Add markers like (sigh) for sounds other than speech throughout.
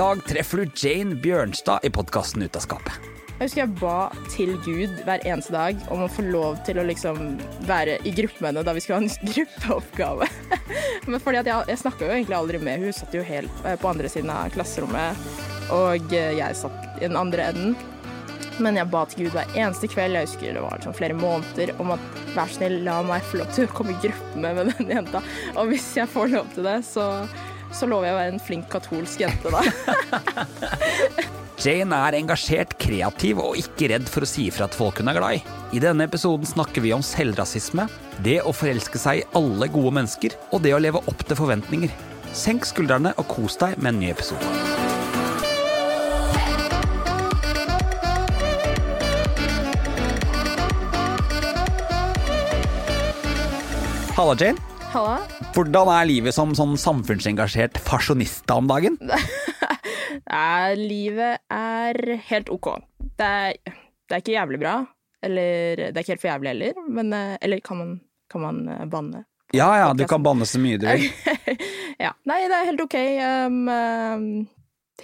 Dag treffer du Jane Bjørnstad i podkasten Ut av skapet. Jeg husker jeg ba til Gud hver eneste dag om å få lov til å liksom være i gruppe med henne da vi skulle ha en (laughs) gruppeoppgave. Men fordi at jeg, jeg snakka jo egentlig aldri med Hun satt jo helt eh, på andre siden av klasserommet, og eh, jeg satt i den andre enden. Men jeg ba til Gud hver eneste kveld, jeg husker det var sånn flere måneder, om at vær snill, la meg få lov til å komme i gruppe med den jenta. Og hvis jeg får lov til det, så, så lover jeg å være en flink katolsk jente, da. (laughs) Jane er engasjert, kreativ og ikke redd for å si ifra til folk hun er glad i. I denne episoden snakker vi om selvrasisme, det å forelske seg i alle gode mennesker, og det å leve opp til forventninger. Senk skuldrene og kos deg med en ny episode. Halla, Jane. Halla. Hvordan er livet som sånn samfunnsengasjert fasjonista om dagen? (laughs) Nei, livet er helt OK. Det er, det er ikke jævlig bra. Eller det er ikke helt for jævlig heller, men eh, Eller kan man, kan man eh, banne? Ja ja, du kan banne så mye du vil. (laughs) ja. Nei, det er helt OK. Um, um,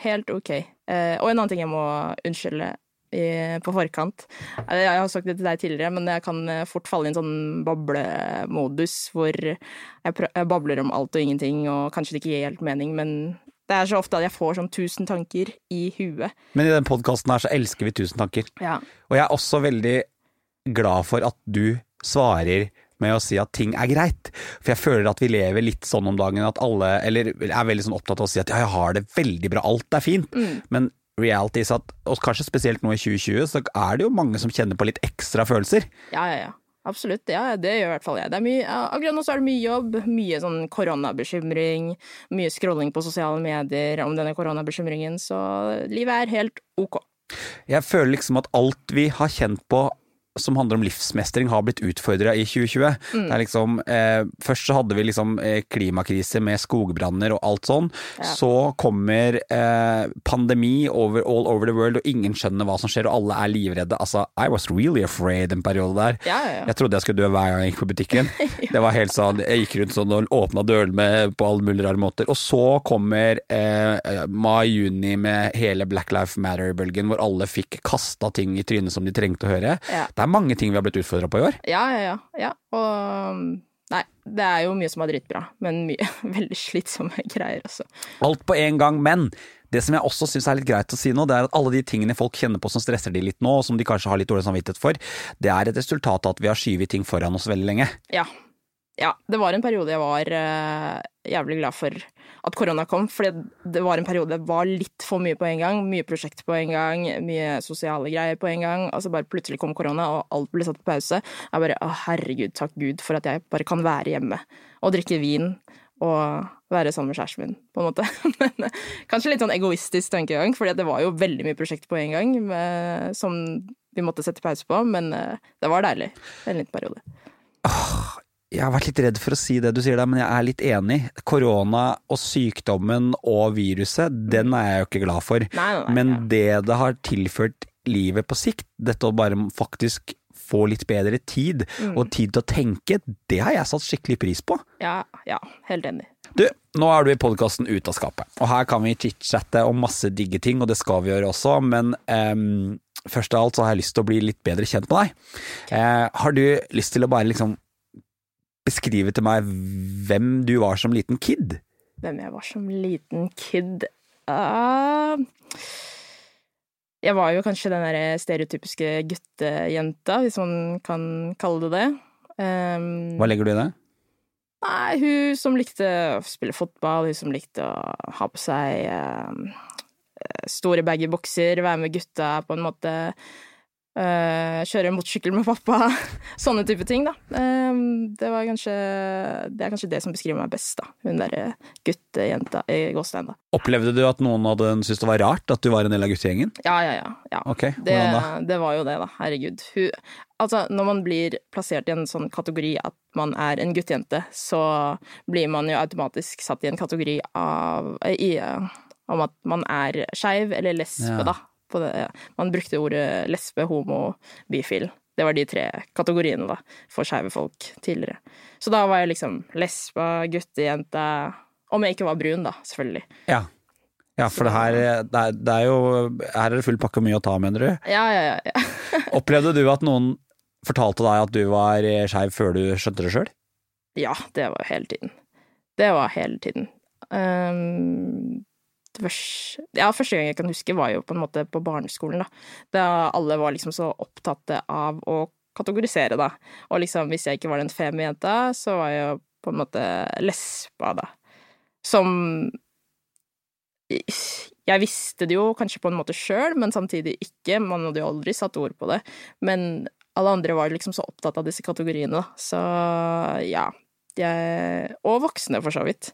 helt OK. Uh, og en annen ting jeg må unnskylde i, på forkant. Jeg har sagt det til deg tidligere, men jeg kan fort falle i en sånn bablemodus hvor jeg, jeg babler om alt og ingenting, og kanskje det ikke gir helt mening, men det er så ofte at jeg får sånn tusen tanker i huet. Men i den podkasten her så elsker vi tusen tanker. Ja. Og jeg er også veldig glad for at du svarer med å si at ting er greit. For jeg føler at vi lever litt sånn om dagen at alle Eller er veldig sånn opptatt av å si at ja, jeg har det veldig bra, alt er fint. Mm. Men reality er at, og kanskje spesielt nå i 2020, så er det jo mange som kjenner på litt ekstra følelser. Ja, ja, ja. Absolutt. Ja, det gjør i hvert fall jeg. Det er mye, akkurat nå så er det mye jobb, mye sånn koronabekymring, mye scrolling på sosiale medier om denne koronabekymringen, så livet er helt ok. Jeg føler liksom at alt vi har kjent på som handler om livsmestring, har blitt utfordra i 2020. Mm. Det liksom, eh, først så hadde vi liksom eh, klimakrise med skogbranner og alt sånn. Ja. Så kommer eh, pandemi over, all over the world, og ingen skjønner hva som skjer, og alle er livredde. Altså, I was really afraid en periode der. Ja, ja. Jeg trodde jeg skulle dø hver gang jeg gikk på butikken. (laughs) Det var helt sånn, Jeg gikk rundt sånn og åpna dørene på alle mulige rare måter. Og så kommer eh, mai-juni med hele Black Life Matter-bølgen, hvor alle fikk kasta ting i trynet som de trengte å høre. Ja. Det er mange ting vi har blitt utfordra på i år. Ja, ja, ja. ja. Og nei, det er jo mye som er dritbra, men mye (laughs) veldig slitsomme (laughs) greier også. Alt på en gang, men det som jeg også syns er litt greit å si nå, det er at alle de tingene folk kjenner på som stresser de litt nå, og som de kanskje har litt dårlig samvittighet for, det er et resultat av at vi har skyvet ting foran oss veldig lenge. Ja. Ja, det var en periode jeg var uh, jævlig glad for at korona kom, For det var en periode det var litt for mye på en gang. Mye prosjekt på en gang, mye sosiale greier på en gang. Altså bare plutselig kom korona, og alt ble satt på pause. Jeg bare å herregud, takk Gud for at jeg bare kan være hjemme og drikke vin og være sammen med kjæresten min, på en måte. (laughs) Men eh, kanskje litt sånn egoistisk tankegang, for det var jo veldig mye prosjekt på en gang med, som vi måtte sette pause på, men eh, det var deilig en liten periode. Jeg har vært litt redd for å si det du sier der, men jeg er litt enig. Korona og sykdommen og viruset, den er jeg jo ikke glad for. Nei, nei, nei, Men det det har tilført livet på sikt, dette å bare faktisk få litt bedre tid, Mm. og tid til å tenke, det har jeg satt skikkelig pris på. Ja, ja, helt enig. Du, nå er du i podkasten Ut av skapet, og her kan vi chit-chatte om masse digge ting, og det skal vi gjøre også, men um, først av alt så har jeg lyst til å bli litt bedre kjent med deg. Eh, har du lyst til å bare liksom beskrive til meg hvem du var som liten kid? hvem jeg var som liten kid uh, Jeg var jo kanskje den der stereotypiske guttejenta, hvis man kan kalle det det. Um, Hva legger du i det? Nei, hun som likte å spille fotball, hun som likte å ha på seg um, store baggy bukser, være med gutta på en måte. Uh, kjøre motorsykkel med pappa. (laughs) Sånne type ting, da. Um, det var kanskje Det er kanskje det som beskriver meg best, da. Hun derre guttejenta i Gåstein, da. Opplevde du at noen hadde syntes det var rart at du var en del av guttegjengen? Ja, ja, ja. ja. Okay, Det, det var jo det, da. Herregud. Hun, altså, når man blir plassert i en sånn kategori at man er en guttejente, så blir man jo automatisk satt i en kategori av i, uh, om at man er skeiv eller lesbe, Ja. da. Det. Man brukte ordet lesbe, homo, bifil. Det var de tre kategoriene, da, for skeive folk tidligere. Så da var jeg liksom lesba, guttejente Om jeg ikke var brun, da, selvfølgelig. Ja. ja, for det her, det er, det er jo Her er det full pakke mye å ta, mener du? Ja, ja, ja. ja. (laughs) Opplevde du at noen fortalte deg at du var skeiv før du skjønte det sjøl? Ja, det var hele tiden. Det var hele tiden. Um, vers- ja, første gang jeg kan huske, var jo på en måte på barneskolen, da. Da alle var liksom så opptatt av å kategorisere, da. Og liksom, hvis jeg ikke var den feme jenta, så var jeg på en måte lesba, da. Som Jeg visste det jo kanskje på en måte sjøl, men samtidig ikke. Man hadde jo aldri satt ord på det. Men alle andre var liksom så opptatt av disse kategoriene, da. Så ja. Jeg, og voksne, for så vidt,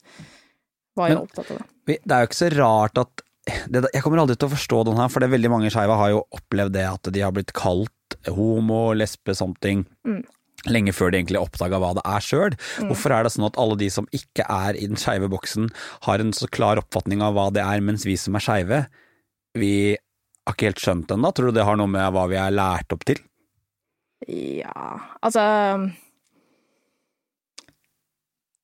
var jo Men- opptatt av det. Det er jo ikke så rart at det, Jeg kommer aldri til å forstå den her, for det er veldig mange skeive har jo opplevd det at de har blitt kalt homo, lesbe, something. Mm. Lenge før de egentlig oppdaga hva det er sjøl. Hvorfor er det sånn at alle de som ikke er i den skeive boksen, har en så klar oppfatning av hva det er, mens vi som er skeive, vi har ikke helt skjønt det ennå? Tror du det har noe med hva vi er lært opp til? Ja, altså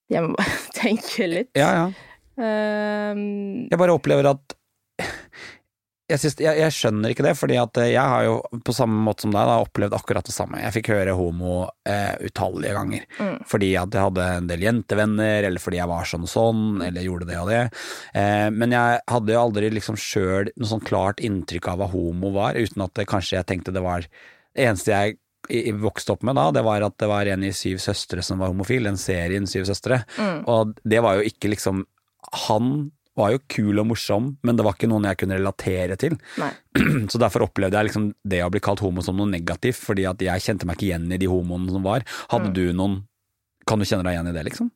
Jeg må bare (laughs) tenke litt. Ja, ja. Ehm, Jeg bare opplever at jeg, synes, jeg, jeg skjønner ikke det, fordi at jeg har jo på samme måte som deg da, opplevd akkurat det samme. Jeg fikk høre homo eh, utallige ganger. Mm. Fordi at jeg hadde en del jentevenner, eller fordi jeg var sånn og sånn, eller gjorde det og det. Eh, men jeg hadde jo aldri liksom sjøl noe sånn klart inntrykk av hva homo var, uten at det, kanskje jeg tenkte det var Det eneste jeg i- vokste opp med da, det var at det var en i Syv søstre som var homofil, den serien Syv søstre. Mm. Og det var jo ikke liksom Han var jo kul og morsom, men det var ikke noen jeg kunne relatere til. nei. (clears throat) Så derfor opplevde jeg liksom det å bli kalt homo som noe negativt, fordi at jeg kjente meg ikke igjen i de homoene som var. Hadde Mm. du noen Kan du kjenne deg igjen i det, liksom?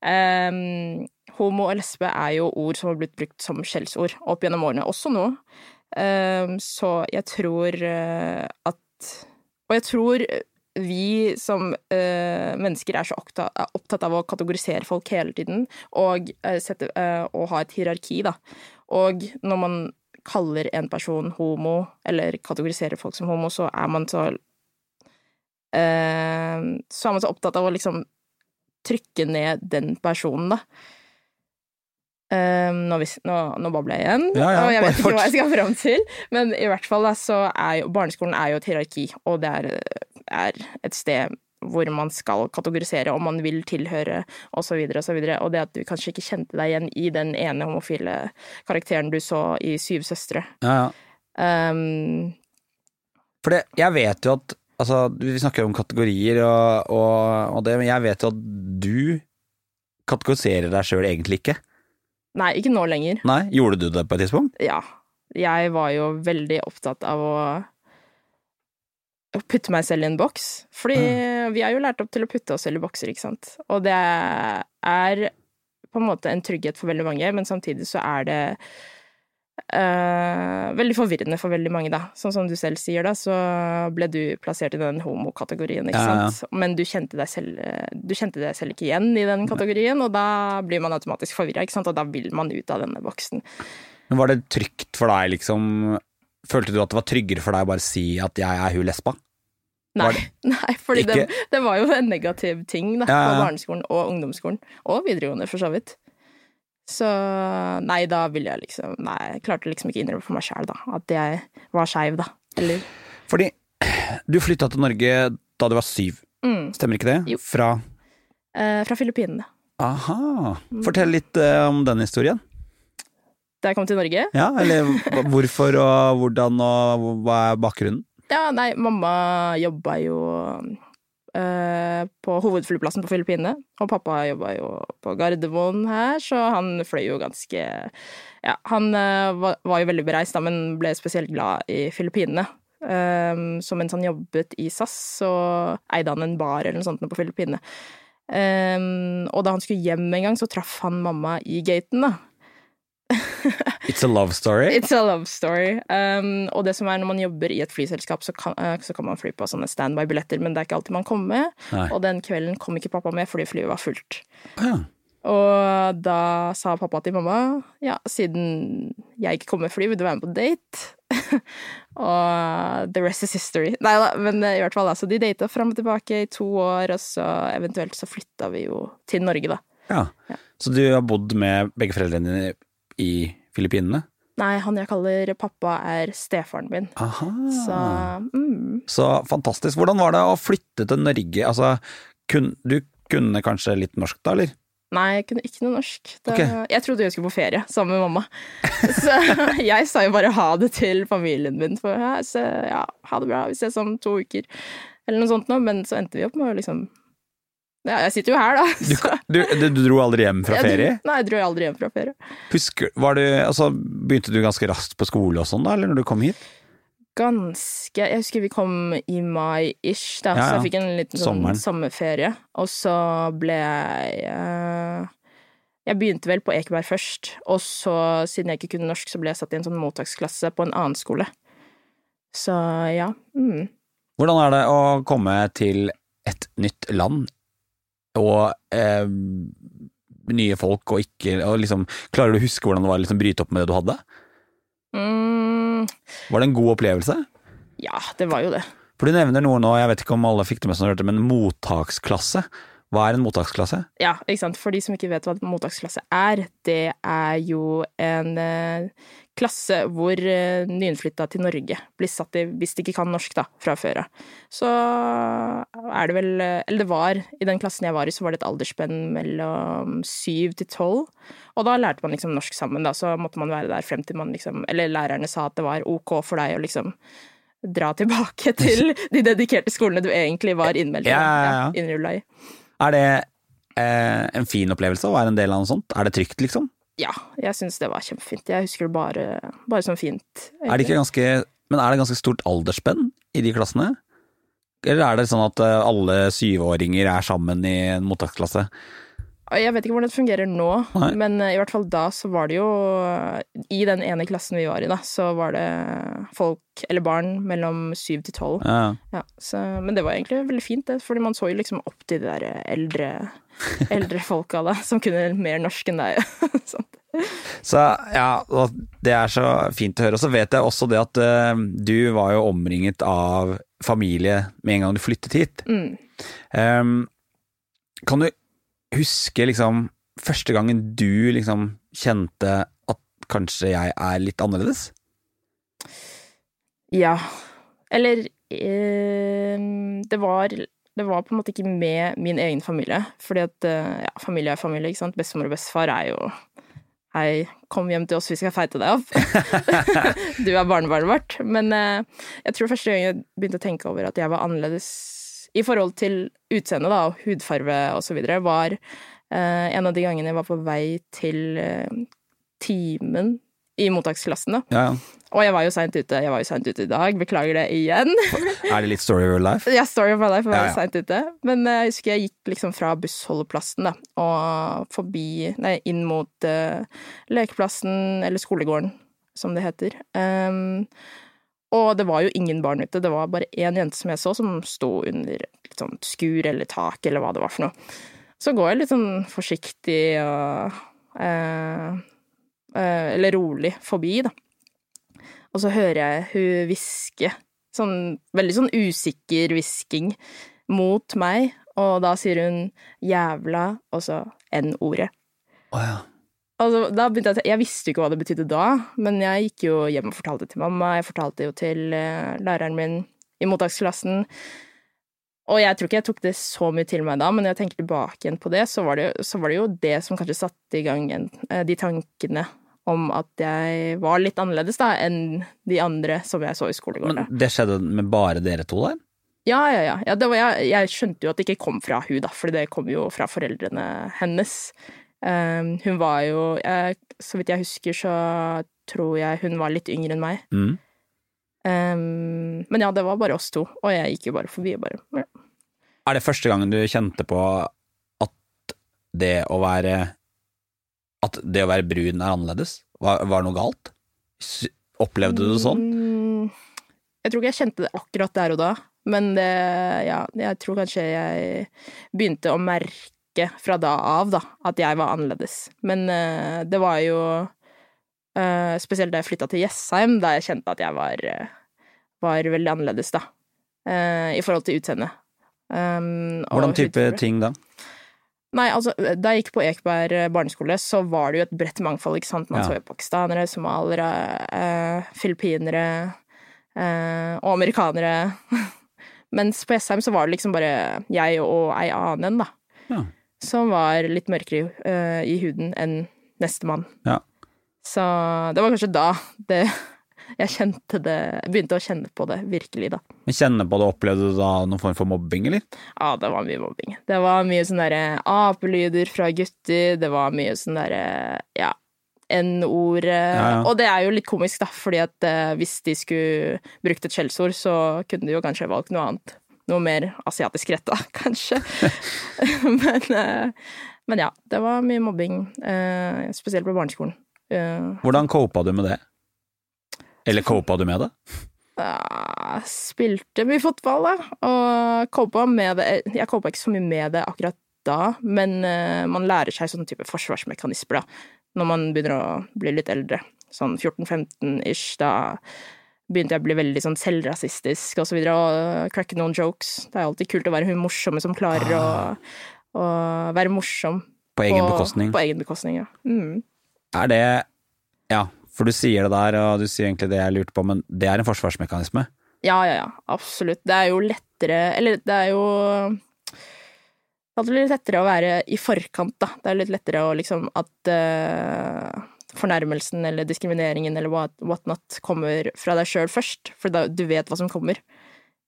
Um, homo og lesbe er jo ord som har blitt brukt som skjellsord opp gjennom årene, også nå. Um, så jeg tror eh, at Og jeg tror vi som eh, mennesker er så opptatt, av å kategorisere folk hele tiden, og, eh, sette, eh, og ha et hierarki, da. Og når man kaller en person homo, eller kategoriserer folk som homo, så er man så eh, Så er man så opptatt av å liksom trykke ned den personen, da. Um, nå, vis- nå, nå babler jeg igjen, Ja, ja, og jeg vet ikke hva jeg skal fram til. Men i hvert fall da, så er jo barneskolen er jo et hierarki, og det er, er et sted hvor man skal kategorisere om man vil tilhøre, så videre og. Og det at du kanskje ikke kjente deg igjen i den ene homofile karakteren du så i Syv søstre. Ja, ja. Um, For det, jeg vet jo at Altså, vi snakker om kategorier og, og, og det, men jeg vet jo at du kategoriserer deg sjøl egentlig ikke. nei, ikke nå lenger. Nei, gjorde du det på et tidspunkt? Ja. Jeg var jo veldig opptatt av å å putte meg selv i en boks. Fordi vi er jo lært opp til å putte oss selv i bokser, ikke sant. Og det er på en måte en trygghet for veldig mange, men samtidig så er det uh, veldig forvirrende for veldig mange, da. Sånn som du selv sier, da, så ble du plassert i den homokategorien, ikke Ja, ja. sant. Men du kjente, deg selv, du kjente deg selv ikke igjen i den kategorien, og da blir man automatisk forvirra, ikke sant. Og da vil man ut av denne boksen. Men Var det trygt for deg, liksom Følte du at det var tryggere for deg å bare si at jeg er hun lesba? Nei, (laughs) nei fordi det, det var jo en negativ ting da, Ja, ja. på barneskolen og ungdomsskolen, og videregående for så vidt. Så nei, da ville jeg liksom Nei, jeg klarte liksom ikke innrømme for meg sjæl, da, at jeg var skeiv, da. Eller Fordi du flytta til Norge da du var syv, mm, stemmer ikke det? Jo. Fra eh, Fra Filippinene. Aha. Fortell litt eh, om den historien. Da jeg kom til Norge Ja, eller hvorfor og hvordan og hva er bakgrunnen? Ja, nei, mamma jobba jo eh, på hovedflyplassen på Filippinene, og pappa jobba jo på Gardermoen her, så han fløy jo ganske Ja, han var, var jo veldig bereist, da, men ble spesielt glad i Filippinene. Um, så mens han jobbet i SAS, så eide han en bar eller noe sånt på Filippinene. Um, og da han skulle hjem en gang, så traff han mamma i gaten, da. (laughs) It's a love story. It's a love story. Um, og det som er når man jobber i et flyselskap, så kan, eh, så kan man fly på sånne standby-billetter, men det er ikke alltid man kommer med. Nei. Og den kvelden kom ikke pappa med fordi flyet var fullt. Ja. Og da sa pappa til mamma ja, siden jeg ikke kom med fly, vil du være med på date? (laughs) og the rest is history. Nei da, men i hvert fall, altså, de data fram og tilbake i to år, og så eventuelt så flytta vi jo til Norge, da. ja. Så du har bodd med begge foreldrene dine i Filippinene? Nei, han jeg kaller pappa, er stefaren min. Aha. Så mm. Så fantastisk. Hvordan var det å flytte til Norge? Altså, kun, du kunne kanskje litt norsk da, eller? Nei, jeg kunne ikke noe norsk. Det, okay. Jeg trodde jeg skulle på ferie sammen med mamma. (laughs) Så jeg sa jo bare ha det til familien min. For så, ja, ha det bra, vi ses om to uker. Eller noe sånt noe. Men så endte vi opp med å liksom Ja, jeg sitter jo her, da. Du, du, du, dro aldri hjem fra jeg dro- ferie? Nei, jeg dro aldri hjem fra ferie. Husker, var du, altså, begynte du ganske raskt på skole og sånn da, eller når du kom hit? Ganske Jeg husker vi kom i mai-ish, da, Ja, så jeg fikk en liten sånn Sommeren. sommerferie. Og så ble jeg uh, Jeg begynte vel på Ekeberg først, og så, siden jeg ikke kunne norsk, så ble jeg satt i en sånn mottaksklasse på en annen skole. Så ja. Mm. Hvordan er det å komme til et nytt land og eh, nye folk og ikke og liksom, Klarer du å huske hvordan det var å liksom, bryte opp med det du hadde? Mm. Var det en god opplevelse? Ja, det var jo det. For du nevner noe nå, jeg vet ikke om alle fikk det med seg, men mottaksklasse. Hva er en mottaksklasse? Ja, ikke sant. For de som ikke vet hva en mottaksklasse er, det er jo en eh, klasse hvor eh, nyinnflytta til Norge blir satt i, hvis de ikke kan norsk, da, fra før av. Så er det vel eh, Eller det var, i den klassen jeg var i, så var det et aldersspenn mellom syv til tolv. Og da lærte man liksom norsk sammen, da, så måtte man være der frem til man liksom Eller lærerne sa at det var ok for deg å liksom dra tilbake (laughs) til de dedikerte skolene du egentlig var innmeldt i. Ja, ja, ja. innrulla i. Er det eh, en fin opplevelse å være en del av noe sånt? Er det trygt, liksom? Ja, jeg syns det var kjempefint. Jeg husker det bare, bare som fint. Er det ikke ganske, men er det ganske stort aldersspenn i de klassene? Eller er det sånn at eh, alle syvåringer er sammen i en mottaksklasse? Jeg vet ikke hvordan det fungerer nå, Nei. men eh, i hvert fall da så var det jo I den ene klassen vi var i, da, så var det folk, eller barn, mellom syv til tolv. Ja. Ja, men det var egentlig veldig fint, det, fordi man så jo liksom opp til de der eldre, (laughs) eldre folka da, som kunne mer norsk enn deg. (laughs) Sånn. Så ja, det er så fint å høre. Og så vet jeg også det at uh, du var jo omringet av familie med en gang du flyttet hit. Mm. Um, kan du huske liksom første gangen du liksom kjente at kanskje jeg er litt annerledes? Ja. Eller eh, det var det var på en måte ikke med min egen familie, fordi at eh, ja, familie er familie, ikke sant. Bestemor og bestefar er jo Hei, kom hjem til oss, vi skal feite deg opp. (laughs) du er barnebarnet vårt. Men eh, jeg tror første gang jeg begynte å tenke over at jeg var annerledes i forhold til utseende da, og hudfarve videre, var eh, en av de gangene jeg var på vei til eh, timen i mottaksklassen. da. Ja, ja. Og jeg var jo seint ute. Jeg var jo seint ute i dag, beklager det igjen. (laughs) Er det litt story of your life? Ja, story of my life, jeg var Ja, ja. seint ute. Men eh, jeg husker jeg gikk liksom fra bussholdeplassen da, og forbi Nei, inn mot uh, lekeplassen, eller skolegården, som det heter. Um, og det var jo ingen barn ute, det var bare én jente som jeg så, som sto under et sånt skur eller tak, eller hva det var for noe. Så går jeg litt sånn forsiktig og uh, uh, Eller rolig forbi, da. Og så hører jeg hun hviske, sånn veldig sånn usikker hvisking, mot meg, og da sier hun 'jævla', og så N-ordet. Oh, ja. Altså, da begynte jeg, jeg visste jo ikke hva det betydde da, men jeg gikk jo hjem og fortalte det til mamma, jeg fortalte det jo til eh, læreren min i mottaksklassen. Og jeg tror ikke jeg tok det så mye til meg da, men når jeg tenker tilbake igjen på det, så var det, så var det jo det som kanskje satte i gang eh, de tankene om at jeg var litt annerledes da, enn de andre som jeg så i skolegården. Men det skjedde med bare dere to der? Ja, ja, ja. ja var, jeg, jeg, skjønte jo at det ikke kom fra hun da, for det kom jo fra foreldrene hennes. Um, hun var jo jeg, Så vidt jeg husker, så tror jeg hun var litt yngre enn meg. Mm. Um, men ja, det var bare oss to, og jeg gikk jo bare forbi. Bare. Ja. Er det første gangen du kjente på at det å være At det å være brun er annerledes? Var, var noe galt? Opplevde du det sånn? Mm, jeg tror ikke jeg kjente det akkurat der og da, men det, ja, jeg tror kanskje jeg begynte å merke fra da av, da, at jeg var annerledes. Men uh, det var jo Uh, spesielt da jeg flytta til Jessheim, da jeg kjente at jeg var, uh, var veldig annerledes, da. I forhold til utseendet. Um, Hvordan type ting da? Nei, altså, da jeg gikk på Ekeberg barneskole, så var det jo et bredt mangfold, ikke sant. Man ja. så jo pakistanere, somaliere, filippinere og amerikanere. (laughs) Mens på Jessheim så var det liksom bare jeg og ei annen, da. Ja. Som var litt mørkere i huden enn nestemann. Ja. Så det var kanskje da det jeg kjente det Begynte å kjenne på det virkelig, da. Men kjenne på det, opplevde du da noen form for mobbing, eller? Ja, det var mye mobbing. Det var mye sånn derre apelyder fra gutter, det var mye sånn derre ja, N-ord. Ja, ja. Og det er jo litt komisk, da, fordi at eh, hvis de skulle brukt et skjellsord, så kunne de jo kanskje valgt noe annet. Noe mer asiatisk retta, (laughs) kanskje. (laughs) men, eh, men, ja, det var mye mobbing, eh, spesielt på barneskolen. Hvordan copa du med det? Eller copa du med det? Jeg spilte mye fotball, da, og copa med det Jeg copa ikke så mye med det akkurat da, men uh, man lærer seg sånne type forsvarsmekanismer, da, når man begynner å bli litt eldre. Sånn 14-15-ish, da begynte jeg å bli veldig sånn selvrasistisk og så videre, og cracke noen jokes. Det er alltid kult å være hun morsomme som klarer å, å, være morsom. På egen på, bekostning? På egen bekostning, ja. Mm. Er det Ja, for du sier det der, og du sier egentlig det jeg lurte på, men det er en forsvarsmekanisme? Ja, ja, ja. Absolutt. Det er jo lettere Eller det er jo Det er litt lettere å være i forkant, da. Det er litt lettere å liksom at uh, fornærmelsen eller diskrimineringen eller what, whatnot kommer fra deg sjøl først, for da, du vet hva som kommer,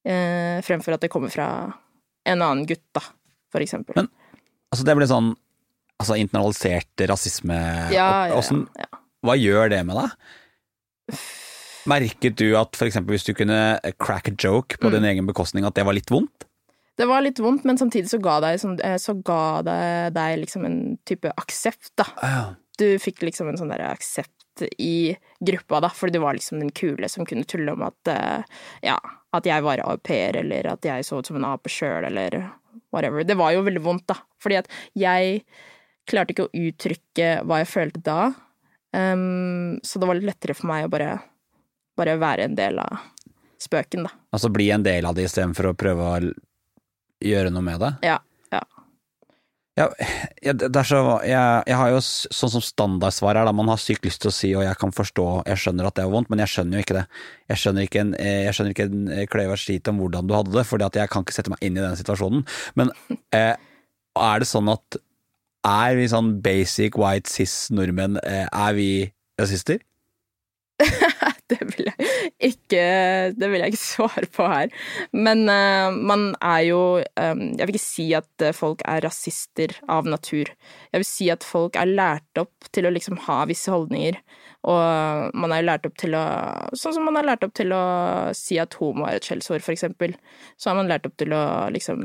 uh, fremfor at det kommer fra en annen gutt, da, for eksempel. Men altså, det blir sånn altså internalisert rasisme ja, ja, Hvordan, ja, Hva gjør det med deg? Merket du at eksempel hvis du kunne crack a joke på mm. din egen bekostning, at det var litt vondt? Det var litt vondt, men samtidig så ga det, eh, så ga det deg liksom en type aksept, da. Ja. Du fikk liksom en sånn derre aksept i gruppa, da, fordi du var liksom den kule som kunne tulle om at eh, ja, at jeg var au pair, eller at jeg så ut som en ape sjøl, eller whatever. Det var jo veldig vondt, da, fordi at jeg klarte ikke å uttrykke hva jeg følte da. Um, så det var litt lettere for meg å bare, bare være en del av spøken, da. Altså bli en del av det istedenfor å prøve å gjøre noe med det? Ja. ja. Ja, jeg, så, jeg, jeg, har jo sånn som standardsvar er da man har sykt lyst til å si og jeg kan forstå, jeg skjønner at det er vondt, men jeg skjønner jo ikke det. Jeg skjønner ikke en, jeg skjønner ikke en kløyva skit om hvordan du hadde det, fordi jeg kan ikke sette meg inn i den situasjonen. Men eh, er det sånn at er vi sånn basic white cis-nordmenn, eh, er vi rasister? (laughs) det vil jeg ikke Det vil jeg ikke svare på her. Men uh, man er jo um, Jeg vil ikke si at folk er rasister av natur. Jeg vil si at folk er lært opp til å liksom ha visse holdninger. Og man er lært opp til å Sånn som man er lært opp til å si at homo er et skjellsord, for eksempel. Så har man lært opp til å liksom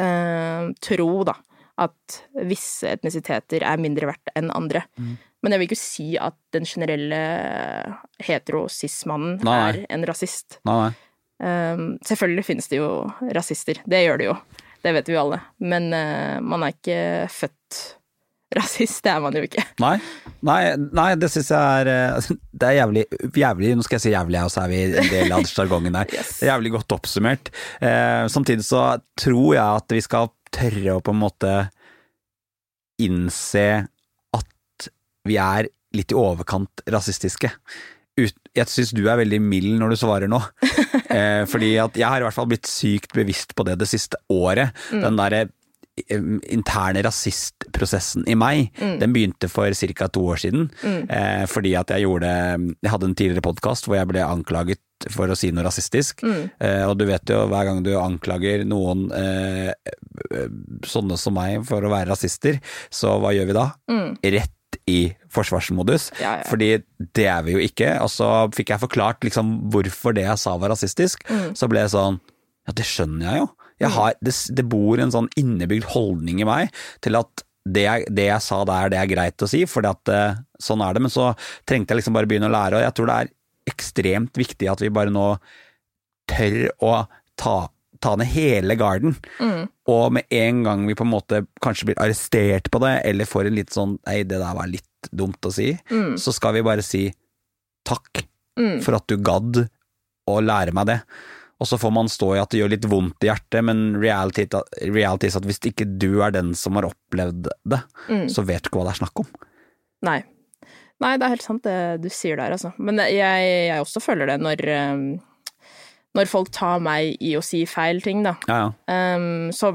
uh, tro, da, at visse etnisiteter er mindre verdt enn andre. Mm. Men jeg vil ikke si at den generelle hetero-cis-mannen er en rasist. Nei. Um, selvfølgelig finnes det jo rasister, det gjør det jo. Det vet vi alle. Men uh, man er ikke født rasist, det er man jo ikke. Nei, nei, nei det syns jeg er eh, (laughs) Det er jævlig, jævlig Nå skal jeg si jævlig, og så er vi en del av (laughs) sjargongen der. yes. Det er jævlig godt oppsummert. Uh, samtidig så tror jeg at vi skal tørre å på en måte innse at vi er litt i overkant rasistiske. Jeg syns du er veldig mild når du svarer nå. (laughs) eh, fordi at jeg har i hvert fall blitt sykt bevisst på det det siste året. Den derre interne rasistprosessen i meg, den begynte for ca. to år siden. Eh, fordi at jeg gjorde Jeg hadde en tidligere podkast hvor jeg ble anklaget for å si noe rasistisk. Eh, og du vet jo, hver gang du anklager noen eh, sånne som meg for å være rasister, så hva gjør vi da? Rett i forsvarsmodus. Ja, ja. Fordi det er vi jo ikke. Og så fikk jeg forklart liksom hvorfor det jeg sa var rasistisk. Så ble det sånn Ja, det skjønner jeg jo. Jeg har, det, det bor en sånn innebygd holdning i meg til at det jeg, det jeg sa der, det er greit å si, at eh, sånn er det. Men så trengte jeg liksom bare begynne å lære, og jeg tror det er ekstremt viktig at vi bare nå tør å ta, ta ned hele garden. Og med en gang vi på en måte kanskje blir arrestert på det, eller får en litt sånn nei, det der var litt dumt å si, så skal vi bare si takk for at du gadd å lære meg det. Og så får man stå i at det gjør litt vondt i hjertet, men reality, reality er at hvis ikke du er den som har opplevd det, så vet du ikke hva det er snakk om. Nei. Nei, det er helt sant det du sier der, altså. Men jeg, jeg også føler det når, um, når folk tar meg i å si feil ting, da. Ja, ja. Um, så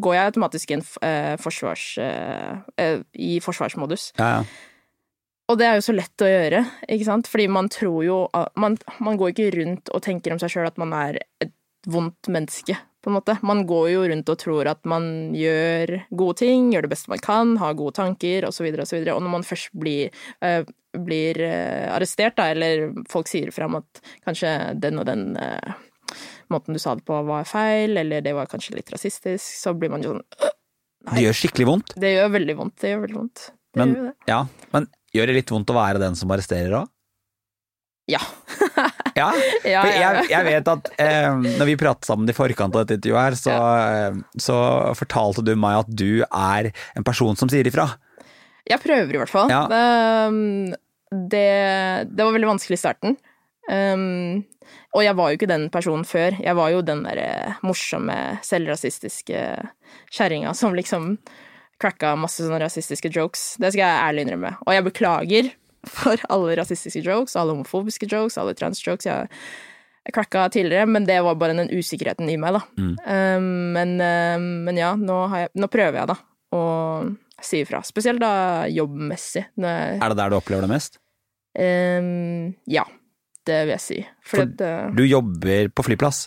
går jeg automatisk inn uh, forsvars, uh, uh, i forsvarsmodus. ja, ja. Og det er jo så lett å gjøre, ikke sant? Fordi man tror jo Man, man går ikke rundt og tenker om seg sjøl at man er et vondt menneske, på en måte. Man går jo rundt og tror at man gjør gode ting, gjør det beste man kan, har gode tanker, osv., osv. Og, så videre. og når man først blir, eh, blir eh, arrestert, da, eller folk sier frem at kanskje den og den eh, måten du sa det på var feil, eller det var kanskje litt rasistisk, så blir man jo sånn Nei. Det gjør skikkelig vondt, Det gjør veldig vondt. Det gjør veldig vondt. Det men, gjør det. ja, men gjør det litt vondt å være den som arresterer òg? Ja. (laughs) Ja, Ja, for jeg, jeg vet at eh, når vi pratet sammen i forkant av dette intervjuet her, så, ja. så fortalte du meg at du er en person som sier ifra. Jeg prøver i hvert fall. Ja. Det, det, det var veldig vanskelig i starten. Um, og jeg var jo ikke den personen før. Jeg var jo den derre morsomme, selvrasistiske kjerringa som liksom cracka masse sånne rasistiske jokes. Det skal jeg ærlig innrømme. Og jeg beklager for alle rasistiske jokes, alle homofobiske jokes, alle transjokes. Jeg, jeg cracka tidligere, men det var bare den usikkerheten i meg, da. Um, men, um, men ja, nå, har jeg, nå prøver jeg, da, å si ifra. Spesielt da jobbmessig. Jeg, Er det der du opplever det mest? um, ja, det vil jeg si. For, For at, uh, Du jobber på flyplass.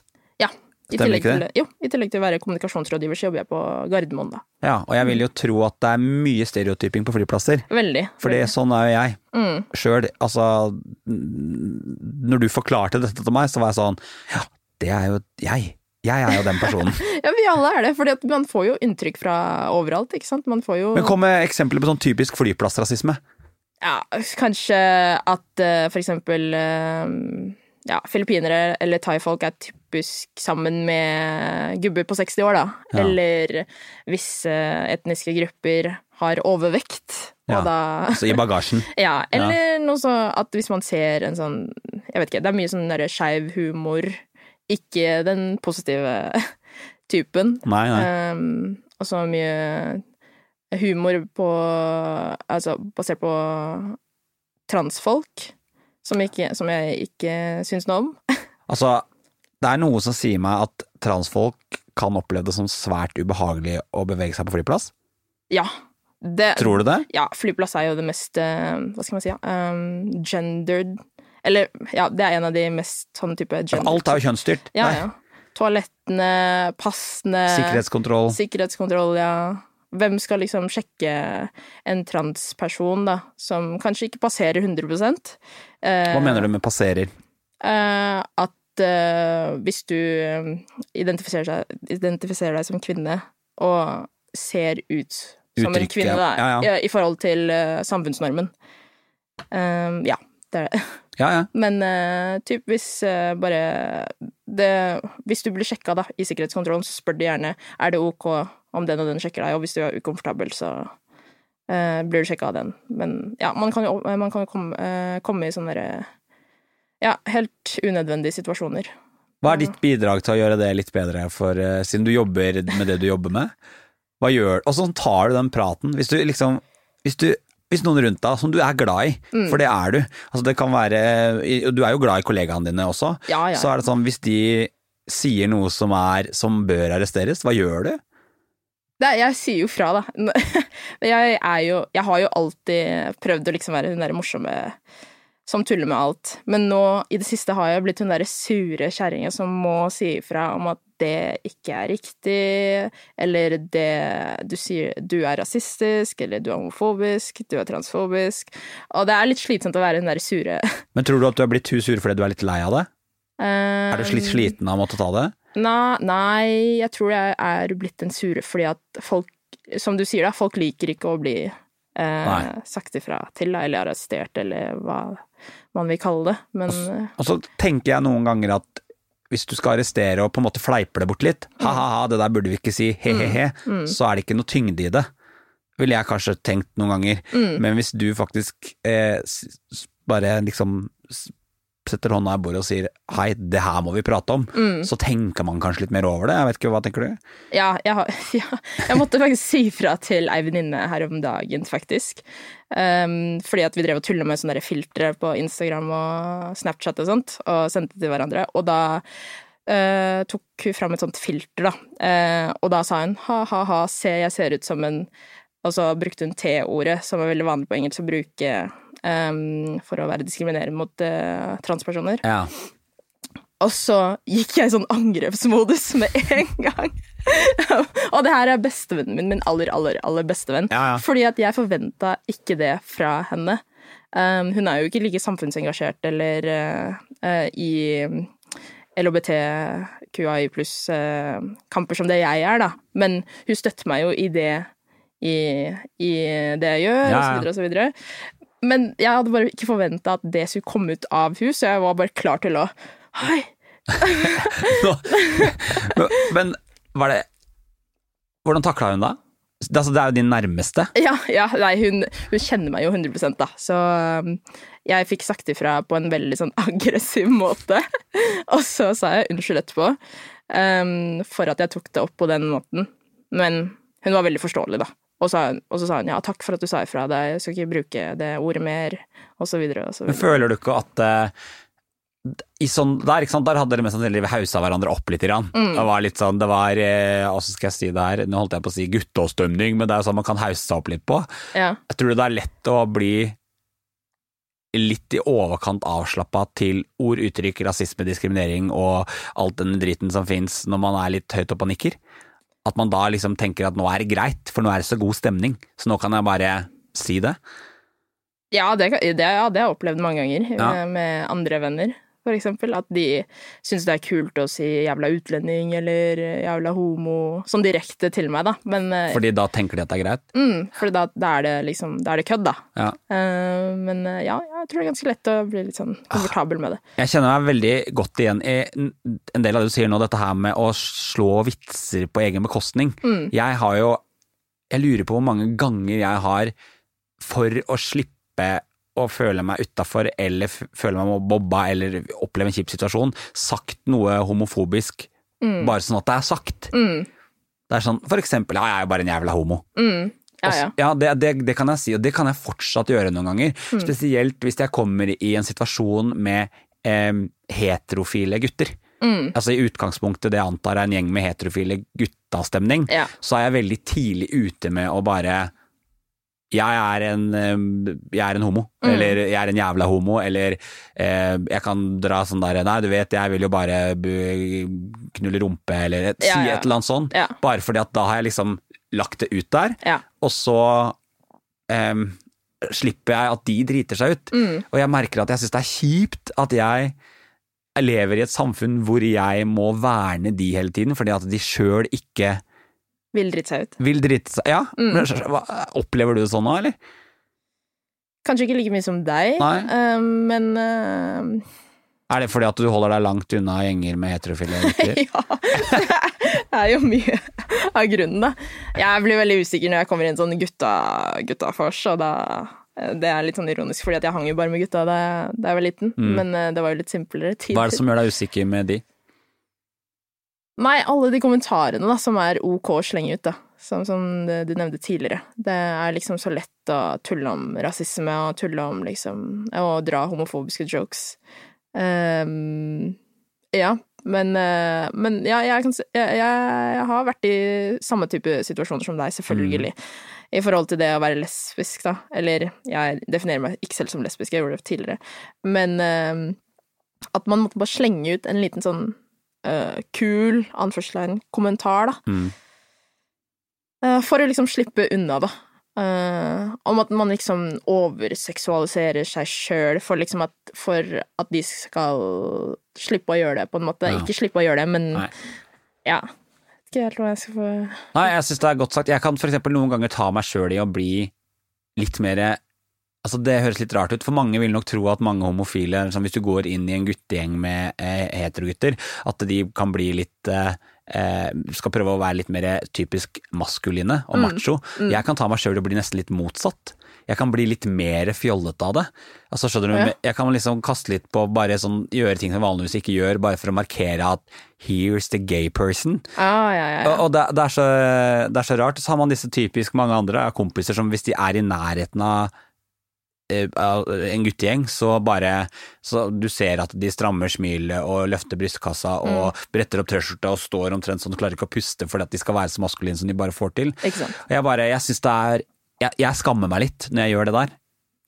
I Stemmer tillegg, det? til, jo, I tillegg til å være kommunikasjonsrådgiver, så jobber jeg på Gardermoen, da. Ja, og jeg vil jo tro at det er mye stereotyping på flyplasser. Veldig. For sånn er jo jeg Mm. sjøl. Altså, når du forklarte dette til meg, så var jeg sånn Ja, det er jo jeg. Jeg er jo den personen. (laughs) Ja, vi alle er det, for man får jo inntrykk fra overalt, ikke sant. Man får jo Men kom med eksempler på sånn typisk flyplassrasisme. Ja, kanskje at uh, for eksempel uh, ja, filippinere eller thaifolk er typisk sammen med gubber på 60 år, da. Ja. Eller visse etniske grupper har overvekt, og Ja, da så i bagasjen. (laughs) Ja, eller noe så at hvis man ser en sånn Jeg vet ikke, det er mye sånn skeiv humor. Ikke den positive (laughs) typen. Nei, nei. Um, og så mye humor på Altså basert på transfolk, som, ikke, som jeg ikke syns noe om. (laughs) Altså, det er noe som sier meg at transfolk kan oppleve det som svært ubehagelig å bevege seg på flyplass. Ja. Det, Tror du det? Ja, flyplass er jo det mest eh, Hva skal man si? ja, um, gendered Eller ja, det er en av de mest sånn type gendered Alt er jo kjønnsstyrt. Ja, Nei. ja. Toalettene, passene Sikkerhetskontroll. Sikkerhetskontroll, ja. Hvem skal liksom sjekke en transperson, da, som kanskje ikke passerer 100 eh, Hva mener du med passerer? Uh, At eh, hvis du eh, identifiserer, seg, identifiserer deg som kvinne og ser ut som en kvinne, da, Ja, ja. i forhold til uh, samfunnsnormen. Eh, ja, det er det. (laughs) Ja, ja. Men uh, typ hvis bare det, Hvis du blir sjekka da, i sikkerhetskontrollen, så spør de gjerne er det ok om den og den sjekker deg, og hvis du er ukomfortabel, så blir du sjekka av den. Men ja, man kan jo man kan jo komme, komme i sånne derre ja, helt unødvendige situasjoner. Hva er ditt bidrag til å gjøre det litt bedre, for, eh, siden du jobber med det du jobber med? Hva gjør Og sånn tar du den praten. Hvis du liksom Hvis du hvis noen rundt deg som du er glad i, Mm. for det er du altså det kan være, Du er jo glad i kollegaene dine også. Ja, ja. Så er det sånn, hvis de sier noe som, er, som bør arresteres, hva gjør du? Nei, jeg sier jo fra, da. (laughs) Jeg, er jo, jeg har jo alltid prøvd å liksom være hun derre morsomme som tuller med alt. Men nå i det siste har jeg blitt hun derre sure kjerringa som må si ifra om at det ikke er riktig, eller det du sier Du er rasistisk, eller du er homofobisk, du er transfobisk. Og det er litt slitsomt å være hun derre sure. (laughs) Men tror du at du er blitt too sur fordi du er litt lei av det? Er Er du litt sliten av å måtte ta det? Nei, nei, jeg tror jeg er blitt den sure fordi at folk, som du sier da, folk liker ikke å bli eh, sagt ifra til, eller arrestert, eller hva man vil kalle det. Men eh, Og så tenker jeg noen ganger at hvis du skal arrestere og på en måte fleipe det bort litt, ha-ha-ha, det der burde vi ikke si, he-he-he, så er det ikke noe tyngde i det. Ville jeg kanskje tenkt noen ganger. Men hvis du faktisk eh, bare liksom setter hånda i bordet og sier hei, det her må vi prate om, så tenker man kanskje litt mer over det. Jeg vet ikke, hva tenker du? ja, jeg, har, (laughs) ja, jeg måtte faktisk si fra til ei venninne her om dagen, faktisk. Um, fordi at vi drev og tulla med sånne filtre på Instagram og Snapchat og sånt, og sendte til hverandre. Og da uh, tok hun fram et sånt filter, da. Uh, og da sa hun ha-ha-ha, se, jeg ser ut som en Og så brukte hun T-ordet, som er veldig vanlig på engelsk å bruke um, for å være diskriminerende mot uh, transpersoner. Ja. Og så gikk jeg i sånn angrepsmodus med en gang. og det her er bestevennen min, min aller, aller, aller bestevenn. Ja, ja. Fordi at jeg forventa ikke det fra henne. Um, hun er jo ikke like samfunnsengasjert eller uh, uh, i LHBTQI pluss-kamper som det jeg er, da. Men hun støtter meg jo i det, i, i det jeg gjør, Ja, og så ja. videre og så videre. Men jeg hadde bare ikke forventa at det skulle komme ut av hus, så jeg var bare klar til å Hei! (laughs) Men var det Hvordan takla hun da? Det, altså, det er jo din nærmeste. Ja, ja nei, hun, hun kjenner meg jo 100 da, så um, jeg fikk sagt ifra på en veldig sånn aggressiv måte. (laughs) og så sa jeg unnskyld etterpå um, for at jeg tok det opp på den måten. Men hun var veldig forståelig, da. Og, så, og så sa hun ja, takk for at du sa ifra deg, jeg skal ikke bruke det ordet mer, og så videre og så Men føler du ikke at uh, i sånn, der, ikke sant, der hadde dere mest sannsynlig hausa hverandre opp litt. Grann. Mm. Det var litt sånn, det var eh, Hvordan skal jeg si det her? Nå holdt jeg på å si gutteåstemning, men det er jo sånn man kan hause seg opp litt på. Ja. Jeg tror det er lett å bli litt i overkant avslappa til ord, uttrykk, rasisme, diskriminering og alt den driten som fins når man er litt høyt oppe og nikker. At man da liksom tenker at nå er det greit, for nå er det så god stemning, så nå kan jeg bare si det. Ja, det, det, ja, det har jeg opplevd mange ganger Ja. eh, med andre venner, for eksempel. At de syns det er kult å si 'jævla utlending' eller 'jævla homo' sånn direkte til meg, da. Men eh, Fordi da tenker de at det er greit. mm, for da, da er det liksom Da er det kødd, da. Ja. Uh, men eh, ja, jeg tror det er ganske lett å bli litt sånn komfortabel med det. Jeg kjenner meg veldig godt igjen i en- del av det du sier nå, dette her med å slå vitser på egen bekostning. Jeg har jo Jeg lurer på hvor mange ganger jeg har, for å slippe å føle meg utafor eller føler føle meg bobba eller oppleve en kjip situasjon, sagt noe homofobisk bare sånn at det er sagt. Mm, Det er sånn for eksempel ja, jeg er jo bare en jævla homo. mm, ja, ja. ja det, det, det kan jeg si, og det kan jeg fortsatt gjøre noen ganger. Mm. Spesielt hvis jeg kommer i en situasjon med eh, heterofile gutter. Mm, Altså I utgangspunktet det jeg antar er en gjeng med heterofile guttastemning, Ja. så er jeg veldig tidlig ute med å bare jeg er en, jeg er en homo, Mm. eller jeg er en jævla homo, eller eh, jeg kan dra sånn der Nei, du vet, jeg vil jo bare knulle rumpe, eller et, Ja, si ja. et eller annet sånt. Ja. Bare fordi at da har jeg liksom lagt det ut der, og så eh, slipper jeg at de driter seg ut. Mm, Og jeg merker at jeg syns det er kjipt at jeg lever i et samfunn hvor jeg må verne de hele tiden, fordi at de sjøl ikke Vil drite seg ut. vil drite seg Ja, Mm. opplever du det sånn nå, eller? Kanskje ikke like mye som deg, eh, men uh, Er det fordi at du holder deg langt unna gjenger med heterofile gutter? (laughs) Ja, det er jo mye av grunnen, da. Jeg blir veldig usikker når jeg kommer i en sånn gutta, guttafors, og da Det er litt sånn ironisk, fordi jeg hang jo bare med gutta da jeg, var liten, Mm. men eh, det var jo litt simplere tid. Hva er det som gjør deg usikker med de? Nei, alle de kommentarene da, som er ok å slenge ut, da. Som, som du nevnte tidligere. Det er liksom så lett å tulle om rasisme og tulle om liksom Å dra homofobiske jokes. Um, ja, men, uh, men ja, jeg, kan, jeg, jeg, har vært i samme type situasjoner som deg, selvfølgelig. Mm. I forhold til det å være lesbisk, da. Eller jeg definerer meg ikke selv som lesbisk, jeg gjorde det tidligere. Men uh, at man måtte bare slenge ut en liten sånn uh, kul, anførselstegn, kommentar, da. Mm. Uh, for å liksom slippe unna, da. Uh, om at man liksom overseksualiserer seg sjøl for liksom at For at de skal slippe å gjøre det, på en måte. Ja. Ikke slippe å gjøre det, men Nei. ja. Ikke helt hva jeg skal få Nei, jeg syns det er godt sagt. Jeg kan for eksempel noen ganger ta meg sjøl i å bli litt mer Altså Det høres litt rart ut, for mange vil nok tro at mange homofile, liksom hvis du går inn i en guttegjeng med eh, heterogutter, at de kan bli litt eh, eh Skal prøve å være litt mer typisk maskuline og mm. macho. Mm. Jeg kan ta meg sjøl og bli nesten litt motsatt. Jeg kan bli litt mer fjollete av det. Altså skjønner du, ja. Jeg kan liksom kaste litt på bare sånn, gjøre ting som vanligvis ikke gjør, bare for å markere at here's the gay person. Ah, ja, ja, og, og det, det, er så, det, er så, rart. Så har man disse typisk mange andre kompiser som hvis de er i nærheten av en guttegjeng, så bare så Du ser at de strammer smilet og løfter brystkassa og mm. bretter opp T-skjorta og står omtrent sånn og klarer ikke å puste fordi at de skal være så maskuline som de bare får til. Og jeg bare, jeg syns det er jeg, jeg, skammer meg litt når jeg gjør det der.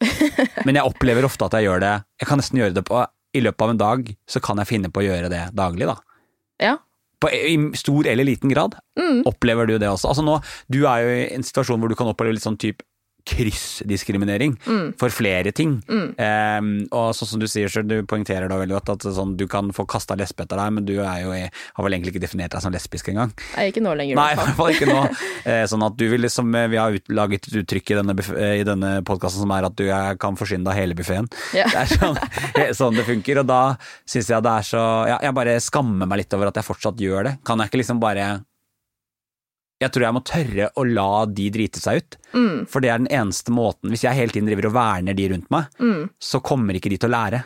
(laughs) Men jeg opplever ofte at jeg gjør det Jeg kan nesten gjøre det på I løpet av en dag så kan jeg finne på å gjøre det daglig, da. Ja. På, I stor eller liten grad. Mm. Opplever du det også? Altså nå, Du er jo i en situasjon hvor du kan oppleve litt sånn type kryssdiskriminering mm. for flere ting. Mm. Um, og sånn som du sier selv, du poengterer da veldig godt at sånn, du kan få kasta lesbe etter deg, men du er jo, har vel egentlig ikke definert deg som lesbisk engang. Nei, ikke nå lenger. Nei, i hvert fall ikke nå. uh, (laughs) sånn at du vil liksom, eh, Vi har ut, laget et uttrykk i denne, uh, denne podkasten som er at du kan forsyne deg hele buffeen. Ja. (laughs) Det er sånn, (laughs) sånn, det funker, og da syns jeg det er så ja, Jeg bare skammer meg litt over at jeg fortsatt gjør det. Kan jeg ikke liksom bare jeg tror jeg må tørre å la de drite seg ut. Mm. For det er den eneste måten Hvis jeg hele tiden driver og verner de rundt meg, mm. så kommer ikke de til å lære.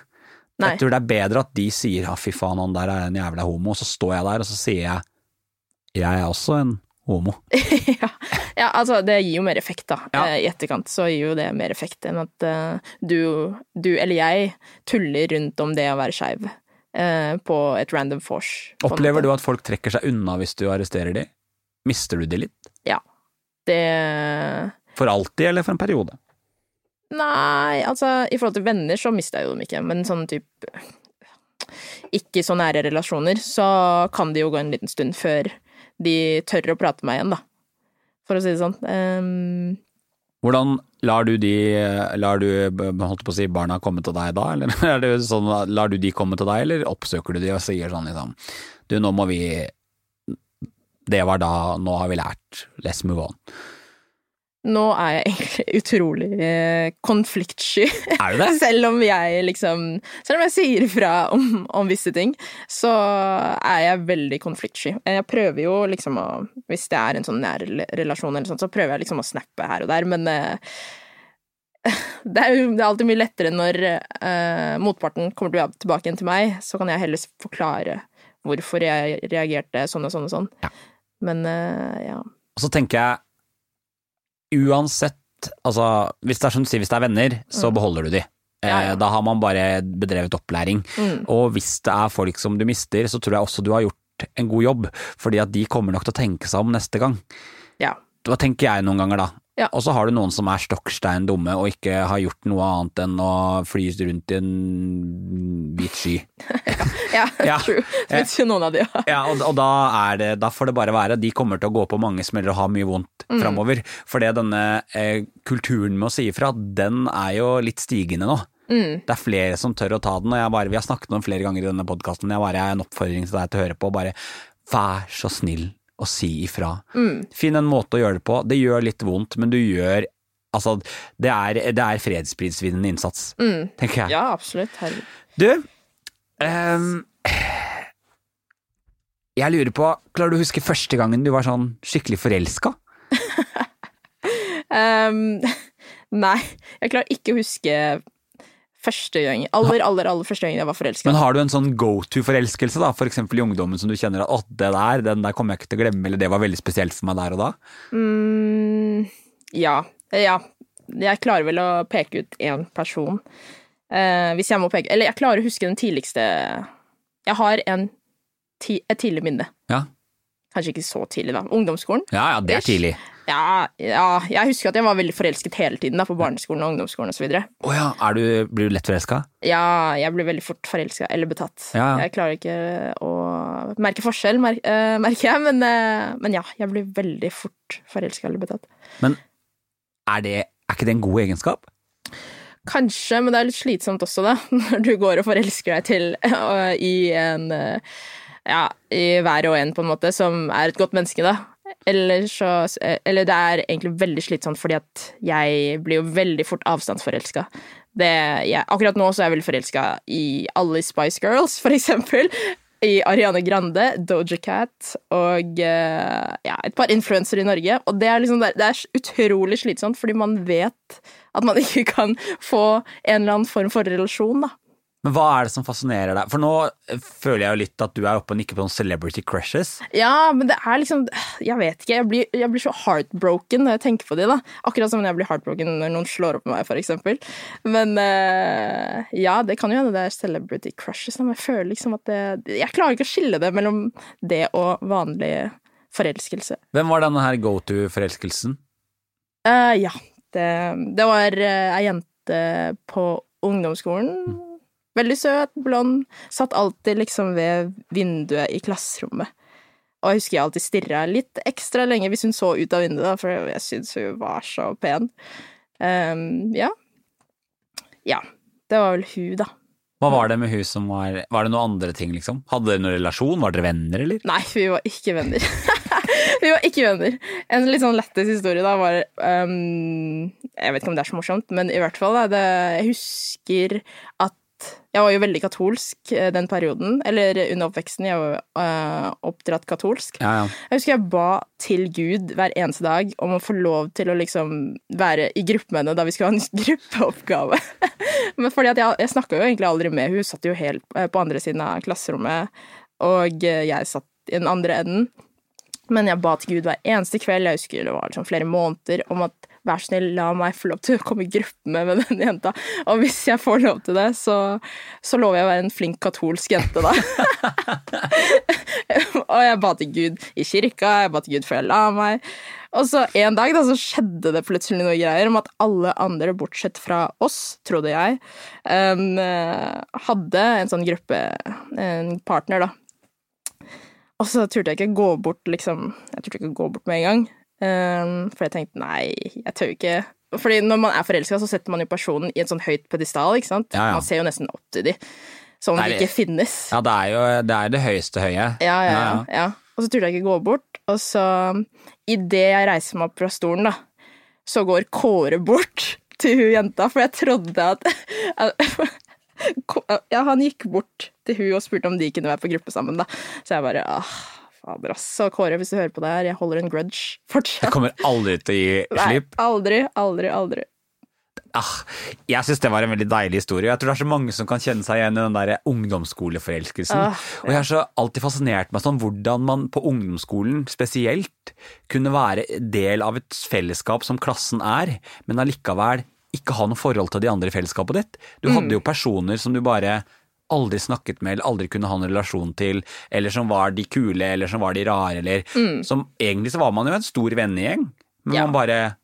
Nei. Jeg tror det er bedre at de sier 'ja, fy faen, han der er en jævla homo', og så står jeg der og så sier jeg 'jeg er også en homo'. (laughs) ja. ja. altså det gir jo mer effekt, da. Ja. Eh, I etterkant så gir jo det mer effekt enn at uh, du, du, eller jeg tuller rundt om det å være skeiv uh, på et random force. Opplever du at folk trekker seg unna hvis du arresterer dem? Mister du de litt? Ja. Det For alltid, eller for en periode? Nei, altså i forhold til venner så mister jeg jo dem ikke, men sånn type ikke så nære relasjoner, så kan det jo gå en liten stund før de tør å prate med meg igjen, da. For å si det sånn. Um... Hvordan lar du de, lar du holdt på å si, barna komme til deg da, eller (laughs) er det sånn, lar du de komme til deg, eller oppsøker du de og sier sånn liksom Du, nå må vi det var da Nå har vi lært. Let's move on. Nå er jeg egentlig (laughs) utrolig eh, konfliktsky. Er du det? (laughs) selv om jeg liksom Selv om jeg sier ifra om, om, visse ting, så er jeg veldig konfliktsky. Jeg prøver jo liksom å Hvis det er en sånn nær relasjon eller sånt, så prøver jeg liksom å snappe her og der, men uh, (laughs) det er jo det er alltid mye lettere når uh, motparten kommer tilbake igjen til meg, så kan jeg heller forklare hvorfor jeg reagerte sånn og sånn og sånn. Ja. Men uh, ja. Og så tenker jeg uansett Altså, hvis det er som du sier, hvis det er venner, så mm. beholder du de. Ja, ja. Eh, da har man bare bedrevet opplæring. Mm. Og hvis det er folk som du mister, så tror jeg også du har gjort en god jobb. Fordi at de kommer nok til å tenke seg om neste gang. Ja. Hva tenker jeg noen ganger da. Ja. Og så har du noen som er stokkstein dumme og ikke har gjort noe annet enn å fly rundt i en hvit sky. (laughs) ja, ja, true. Det finnes jo noen av de, ja. ja og, og da, det, da, får det bare være. De kommer til å gå på mange smeller og ha mye vondt mm. framover. For denne eh, kulturen med å si ifra, den er jo litt stigende nå. Mm. Det er flere som tør å ta den, og bare, vi har snakket om flere ganger i denne podkasten, jeg bare jeg er en oppfordring til deg til å høre på. Bare vær så snill å si ifra. Mm. Finn en måte å gjøre det på. Det gjør litt vondt, men du gjør Altså, det er, det er fredsprisvinnende innsats, mm. tenker jeg. Ja, absolutt. Herregud. Du, um, jeg lurer på, klarer du å huske første gangen du var sånn skikkelig forelska? (laughs) um, (laughs) nei, jeg klarer ikke å huske Første gang, aller, aller, aller første gang jeg var forelska. Men har du en sånn go to-forelskelse, da, eksempel i ungdommen, som du kjenner at 'å, det der, den der kommer jeg ikke til å glemme', eller 'det var veldig spesielt for meg der og da'? Mm, ja. Ja. Jeg klarer vel å peke ut én person. Eh, hvis jeg må peke Eller jeg klarer å huske den tidligste Jeg har en, et tidlig minne. Ja. Kanskje ikke så tidlig, da. Ungdomsskolen. Ja, ja, det er Ish. Ja, ja, jeg husker at jeg var veldig forelsket hele tiden da, på barneskolen og ungdomsskolen osv. Oh ja, er du, blir du lett forelska? Ja, jeg blir veldig fort forelska eller betatt. Ja. Jeg klarer ikke å merke forskjell, mer, uh, merker jeg, men, uh, men ja, jeg blir veldig fort forelska eller betatt. Men er, det, er ikke det en god egenskap? Kanskje, men det er litt slitsomt også, da, (laughs) når du går og forelsker deg til uh, i en Ja, i hver og en, på en måte, som er et godt menneske, da. Eller så Eller det er egentlig veldig slitsomt, fordi at jeg blir jo veldig fort avstandsforelska. Ja, akkurat nå så er jeg veldig forelska i alle Spice Girls, for eksempel. I Ariane Grande, Doja Cat og øh, ja, et par influensere i Norge. Og det er, liksom, det er utrolig slitsomt, fordi man vet at man ikke kan få en eller annen form for relasjon, da. Men hva er det som fascinerer deg? For nå eh, føler jeg jo litt at du er oppe og nikker på noen celebrity crushes. Ja, men det er liksom Jeg vet ikke. Jeg blir, jeg blir så heartbroken når jeg tenker på det, da. Akkurat som jeg blir heartbroken når noen slår opp med meg, eksempel. Men eh, ja, det kan jo hende det er celebrity crushes, men jeg føler liksom at det Jeg klarer ikke å skille det mellom det og vanlig forelskelse. Hvem var denne her go to-forelskelsen? Uh, ja. Det, det var uh, ei jente på ungdomsskolen. Veldig søt, blond. Satt alltid liksom ved vinduet i klasserommet. Og jeg husker jeg alltid stirra litt ekstra lenge hvis hun så ut av vinduet, da, for jeg syntes hun var så pen. Um, ja. Ja. Det var vel hun, da. Hva var det med hun som var Var det noen andre ting, liksom? Hadde dere noen relasjon? Var dere venner, eller? Nei, vi var ikke venner. (laughs) vi var ikke venner. En litt sånn lættis historie da var um, Jeg vet ikke om det er så morsomt, men i hvert fall, da, det, jeg husker at jeg var jo veldig katolsk eh, den perioden, eller under oppveksten. Jeg var eh, oppdratt katolsk. Ja, ja. Jeg husker jeg ba til Gud hver eneste dag om å få lov til å liksom være i gruppe med henne da vi skulle ha en (laughs) gruppeoppgave. (laughs) Men fordi at jeg, jeg snakka jo egentlig aldri med Hun satt jo helt eh, på andre siden av klasserommet, og jeg satt i den andre enden. Men jeg ba til Gud hver eneste kveld, jeg husker det var liksom flere måneder, om at vær snill, la meg få lov til å komme i gruppe med, med den jenta. Og hvis jeg får lov til det, så, så lover jeg å være en flink katolsk jente, da. (laughs) og jeg ba til Gud i kirka, jeg ba til Gud før jeg la meg. Og så en dag da, så skjedde det plutselig noe greier om at alle andre, bortsett fra oss, trodde jeg, em, eh, hadde en sånn gruppe, en partner, da. Og så turte jeg ikke gå bort, liksom. Jeg turte ikke gå bort med en gang. Em, for jeg tenkte nei, jeg tør ikke Fordi når man er forelska, så setter man jo personen i et sånn høyt pedestal, ikke sant. Ja, ja. Man ser jo nesten opp til de. Som om de ikke finnes. Ja, det er jo det, er det høyeste høye. Ja, ja, Ja. Og så turte jeg ikke gå bort, og så idet jeg reiser meg opp fra stolen, da, så går Kåre bort (laughs) til hun jenta, for jeg trodde at, (laughs) at Ja, han gikk bort til hun og spurte om de kunne være på gruppe sammen, da. Så jeg bare ah, fader, ass. Så Kåre, hvis du hører på det her, jeg holder en grudge Jeg kommer aldri til å gi (laughs) Nei, aldri, aldri, aldri. Ah, jeg syns det var en veldig deilig historie. Jeg tror det er så mange som kan kjenne seg igjen i den der ungdomsskoleforelskelsen. Ah, Og jeg har så alltid fascinert meg sånn hvordan man på ungdomsskolen spesielt kunne være del av et fellesskap som klassen er, men allikevel ikke ha noe forhold til de andre i fellesskapet ditt. Du hadde jo personer som du bare aldri snakket med eller aldri kunne ha en relasjon til, eller som var de kule, eller som var de rare, eller som Egentlig så var man jo en stor vennegjeng, men Ja. man bare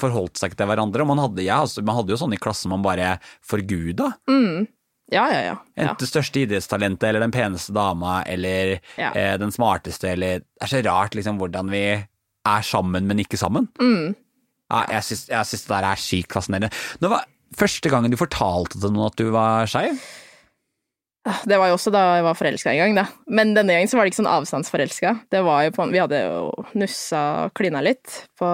forholdt seg ikke til hverandre. Og man hadde, ja, man hadde jo sånne i klassen man bare forguda. Ja, ja, ja. ja. Enten det største idrettstalentet, eller den peneste dama, eller Ja. eh, den smarteste, eller Det er så rart liksom hvordan vi er sammen, men ikke sammen. Mm. Ja, jeg syns, jeg syns det der er sykt fascinerende. det var første gangen du fortalte til noen at du var skeiv? Det var jo også da jeg var forelska en gang, da. Men denne gangen så var det ikke sånn avstandsforelska. Det var jo på Vi hadde jo nussa og klina litt på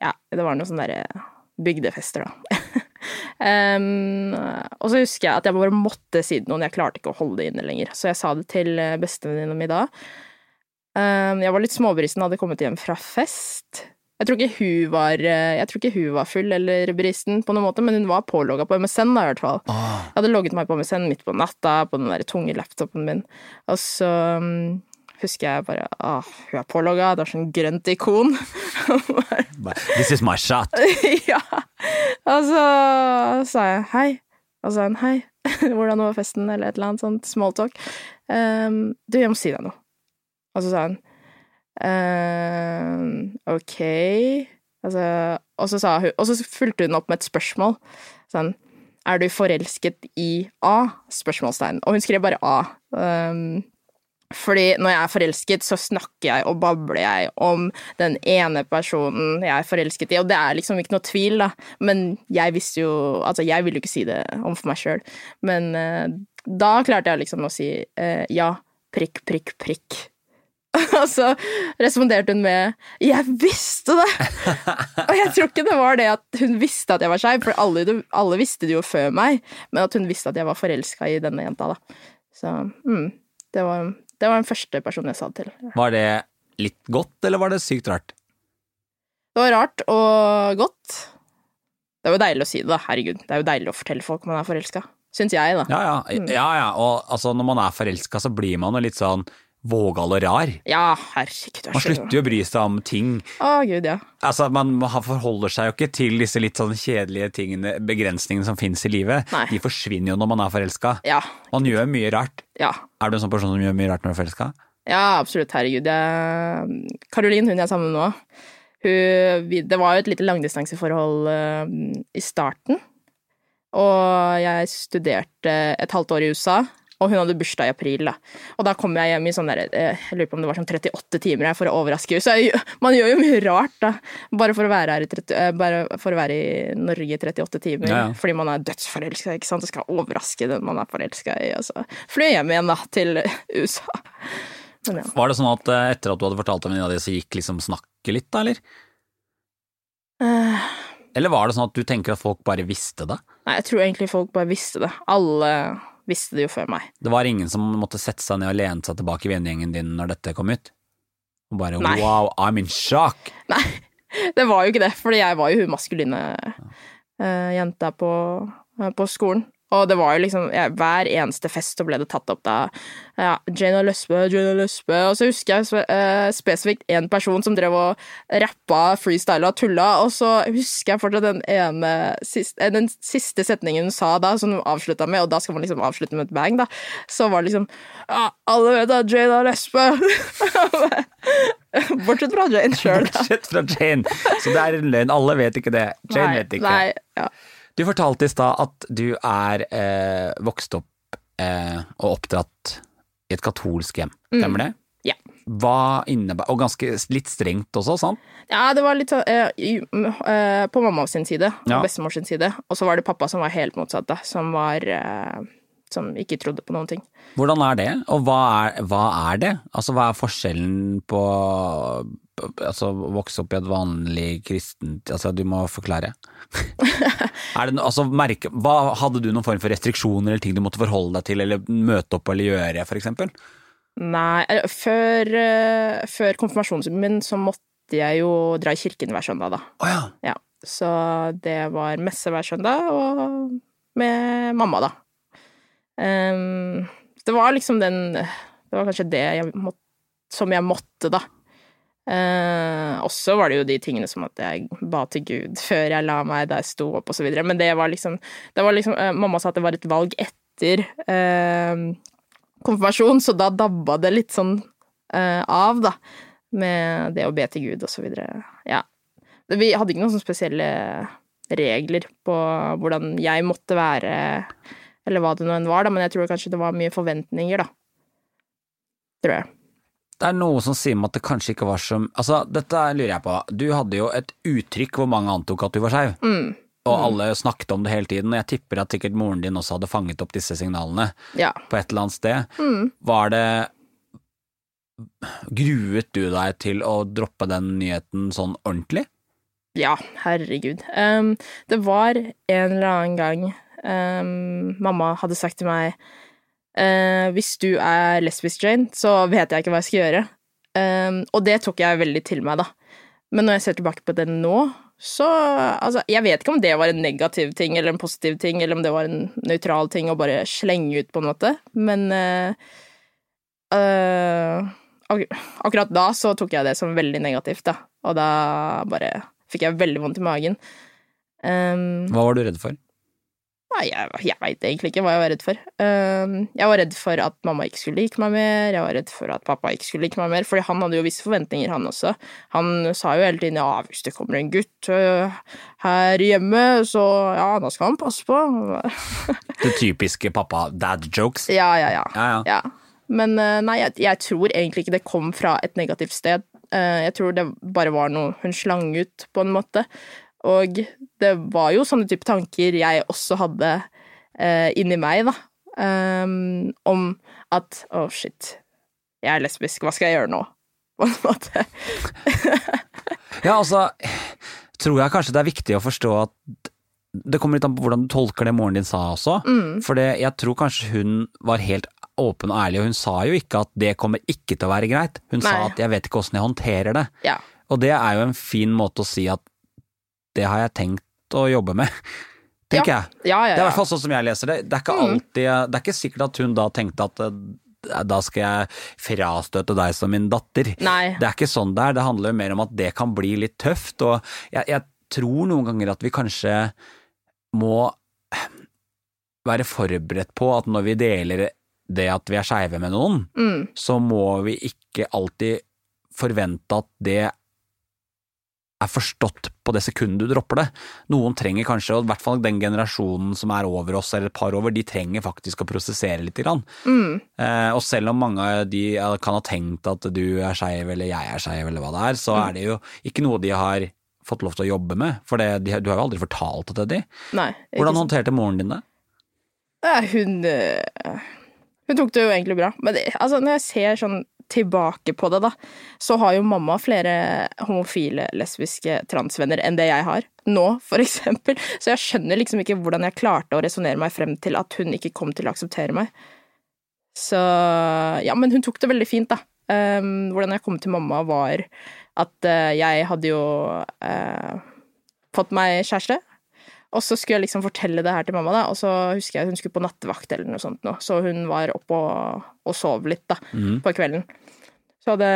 Ja, det var noen sånne derre bygdefester, da. (laughs) um, og så husker jeg at jeg bare måtte si det noen, jeg klarte ikke å holde det inne lenger. Så jeg sa det til bestevenninna mi da. Um, jeg var litt småbrisen, hadde kommet hjem fra fest. Jeg tror ikke hun var, eh, jeg tror ikke hun var full eller bristen på noen måte, men hun var pålogga på MSN, da, i hvert fall. Ah, Jeg hadde logget meg på MSN midt på natta på den der tunge laptopen min, og så um, husker jeg bare ah, hun er pålogga, det er sånn grønt ikon. (laughs) This is my shot. (laughs) ja. Og så sa jeg hei, og så sa hun hei, (laughs) hvordan var festen, eller et eller annet sånt smalltalk. Um, du, jeg må si deg noe. Og så sa hun ehm, ok altså, Og så hun Og så fulgte hun opp med et spørsmål. Sånn Er du forelsket i A? Spørsmålstegn. Og hun skrev bare A. Um, fordi når jeg er forelsket, så snakker jeg og babler jeg om den ene personen jeg er forelsket i, og det er liksom ikke noe tvil, da. Men jeg visste jo Altså, jeg ville jo ikke si det om for meg sjøl, men uh, da klarte jeg liksom å si uh, ja, prikk, prikk, prikk. (laughs) Og så responderte hun med 'jeg visste det'! (laughs) og jeg tror ikke det var det at hun visste at jeg var skeiv, for alle, alle visste det jo før meg, men at hun visste at jeg var forelska i denne jenta, da. Så mm, det var det var den første personen jeg sa det til. Var det litt godt, eller var det sykt rart? Det var rart og godt. Det er jo deilig å si det, da. Herregud. Det er jo deilig å fortelle folk man er forelska. Syns jeg, da. Ja, ja. ja, ja. Og altså, når man er forelska, så blir man jo litt sånn vågal og rar. Ja, herregud. Man slutter jo å bry seg om ting. Å, gud, ja. Altså, Man forholder seg jo ikke til disse litt sånn kjedelige tingene, begrensningene som finnes i livet. Nei. De forsvinner jo når man er forelska. Ja. Man gjør mye rart. Ja. Er du en sånn person som gjør mye rart når du er forelska? Ja, absolutt. Herregud. Jeg... Caroline, hun jeg er sammen med nå, hun, det var jo et lite langdistanseforhold uh, i starten. Og jeg studerte et halvt år i USA, og hun hadde bursdag i april. da. Og da kom jeg hjem i sånn der, eh, jeg lurer på om det var sånn 38 timer her for å overraske henne. Så jeg, man gjør jo mye rart, da. Bare for å være, her i, 30, eh, bare for å være i Norge i 38 timer. Ja, ja. Fordi man er dødsforelska, ikke sant. Og skal overraske den man er forelska i. Og så fly hjem igjen, da, til USA. Men ja. Var det sånn at eh, etter at du hadde fortalt om venninna di, så gikk liksom snakket litt, da, eller? Uh... Eller var det sånn at du tenker at folk bare visste det? Nei, jeg tror egentlig folk bare visste det. Alle visste det jo før meg. Det var ingen som måtte sette seg ned og lene seg tilbake i vennegjengen din når dette kom ut? Og bare Nei. wow, I'm in shock! (laughs) Nei, det var jo ikke det, fordi jeg var jo hun maskuline uh, jenta på, uh, på skolen. Og det var jo liksom Hver eneste fest så ble det tatt opp da ja, Jane og Løsbø, Jane og Løsbø. Og så husker jeg eh, spesifikt en person som drev og rappa, freestyla og tulla. Og så husker jeg fortsatt den ene siste, eh, den siste setningen hun sa da, som hun avslutta med, og da skal man liksom avslutte med et bang, da. Så var det liksom ja, Alle vet at Jane og Løsbø (laughs) Bortsett fra Jane sjøl, da. Bortsett fra Jane. Så det er en løgn. Alle vet ikke det. Jane Nei, vet ikke. Nei, ja. Du fortalte i stad at du er eh, vokst opp eh, og oppdratt i et katolsk hjem. Stemmer det? Ja. Hva innebærer Og ganske litt strengt også, sant? Ja, det var litt sånn eh, På mamma sin side og Ja. bestemor sin side. Og så var det pappa som var helt motsatt, da. Som var eh, Som ikke trodde på noen ting. Hvordan er det, og hva er, hva er det? Altså, hva er forskjellen på Altså, vokse opp i et vanlig kristent Altså, du må forklare. (laughs) er det no, altså, merke, hva, hadde du noen form for restriksjoner eller ting du måtte forholde deg til, eller møte opp eller gjøre, for eksempel? Nei, før, eh, før konfirmasjonen min så måtte jeg jo dra i kirken hver søndag, da. Oh, ja. Ja. Så det var messe hver søndag, og med mamma, da. Um, det var liksom den Det var kanskje det jeg måtte, som jeg måtte, da. Eh, og så var det jo de tingene som at jeg ba til Gud (laughs) før jeg la meg, da jeg sto opp, videre. Men det var liksom, det var liksom eh, Mamma sa at det var et valg etter eh, konfirmasjon, så da dabba det litt sånn eh, av, da. Med det å be til Gud, videre. Ja. Vi hadde ikke noen spesielle regler på hvordan jeg måtte være, eller hva det nå enn var, da, men jeg tror kanskje det var mye forventninger, da. Tror jeg. Det er noe som sier meg at det kanskje ikke var som Altså, dette lurer jeg på. Du hadde jo et uttrykk hvor mange antok at du var skeiv. Mm. Og alle snakket om det hele tiden, og jeg tipper at sikkert moren din også hadde fanget opp disse signalene Ja. på et eller annet sted. Mm. Var det Gruet du deg til å droppe den nyheten sånn ordentlig? Ja, herregud. Um, det var en eller annen gang um, mamma hadde sagt til meg eh, Hvis du er lesbisk, Jane, så vet jeg ikke hva jeg skal gjøre. Um, og det tok jeg veldig til meg, da. Men når jeg ser tilbake på det nå, så Altså, jeg vet ikke om det var en negativ ting eller en positiv ting, eller om det var en nøytral ting å bare slenge ut, på en måte, men uh, uh, ak Akkurat da så tok jeg det som veldig negativt, da, og da bare fikk jeg veldig vondt i magen. Um, Hva var du redd for? Nei, jeg, jeg veit egentlig ikke hva jeg var redd for. Um, jeg var redd for at mamma ikke skulle like meg mer, jeg var redd for at pappa ikke skulle like meg mer, fordi han hadde jo visse forventninger, han også. Han sa jo hele tiden ja, hvis det kommer en gutt uh, her hjemme, så ja, da skal han passe på. det typiske pappa-dad-jokes? Ja, ja, ja, ja. ja. Men uh, nei, jeg, jeg, tror egentlig ikke det kom fra et negativt sted. Uh, jeg tror det bare var noe hun slang ut, på en måte. Og det var jo sånne type tanker jeg også hadde eh, inni meg, da. Um, om at å, oh, shit, jeg er lesbisk, hva skal jeg gjøre nå? (laughs) På en måte. (laughs) ja, altså, tror jeg kanskje det er viktig å forstå at det kommer litt an på hvordan du tolker det moren din sa også. Mm. For jeg tror kanskje hun var helt åpen og ærlig, og hun sa jo ikke at det kommer ikke til å være greit. Hun Nei. sa at jeg vet ikke åssen jeg håndterer det. Ja. Og det er jo en fin måte å si at det har jeg tenkt å jobbe med. (laughs) Tenker ja. jeg. Ja, ja, det er i hvert fall sånn som jeg leser det. Det er ikke mm. alltid Det er ikke sikkert at hun da tenkte at eh, da skal jeg frastøte deg som min datter. Nei. Det er ikke sånn det er. Det handler mer om at det kan bli litt tøft. Og jeg, jeg tror noen ganger at vi kanskje må være forberedt på at når vi deler det at vi er skeive med noen, mm. så må vi ikke alltid forvente at det er forstått på det sekundet du dropper det. Noen trenger kanskje, og i hvert fall den generasjonen som er over oss eller et par over, de trenger faktisk å prosessere litt. Mm. Eh, og selv om mange av de kan ha tenkt at du er skeiv eller jeg er skeiv eller hva det er, så mm. er det jo ikke noe de har fått lov til å jobbe med. For det, de, du har jo aldri fortalt det til de. Nei, Hvordan håndterte moren din det? Hun, eh, hun tok det jo egentlig bra. Men det, altså, når jeg ser sånn tilbake på det, da, så har jo mamma flere homofile, lesbiske transvenner enn det jeg har. Nå, for (laughs) eksempel. Så jeg skjønner liksom ikke hvordan jeg klarte å resonnere meg frem til at hun ikke kom til å akseptere meg. Så Ja, men hun tok det veldig fint, da. Um, hvordan jeg kom til mamma, var at uh, jeg hadde jo uh, fått meg kjæreste. Og så skulle jeg liksom fortelle det her til mamma, da, og så husker jeg hun skulle på nattevakt eller noe sånt nå, så hun var oppe og, og sov litt, da, mm. på kvelden. Så hadde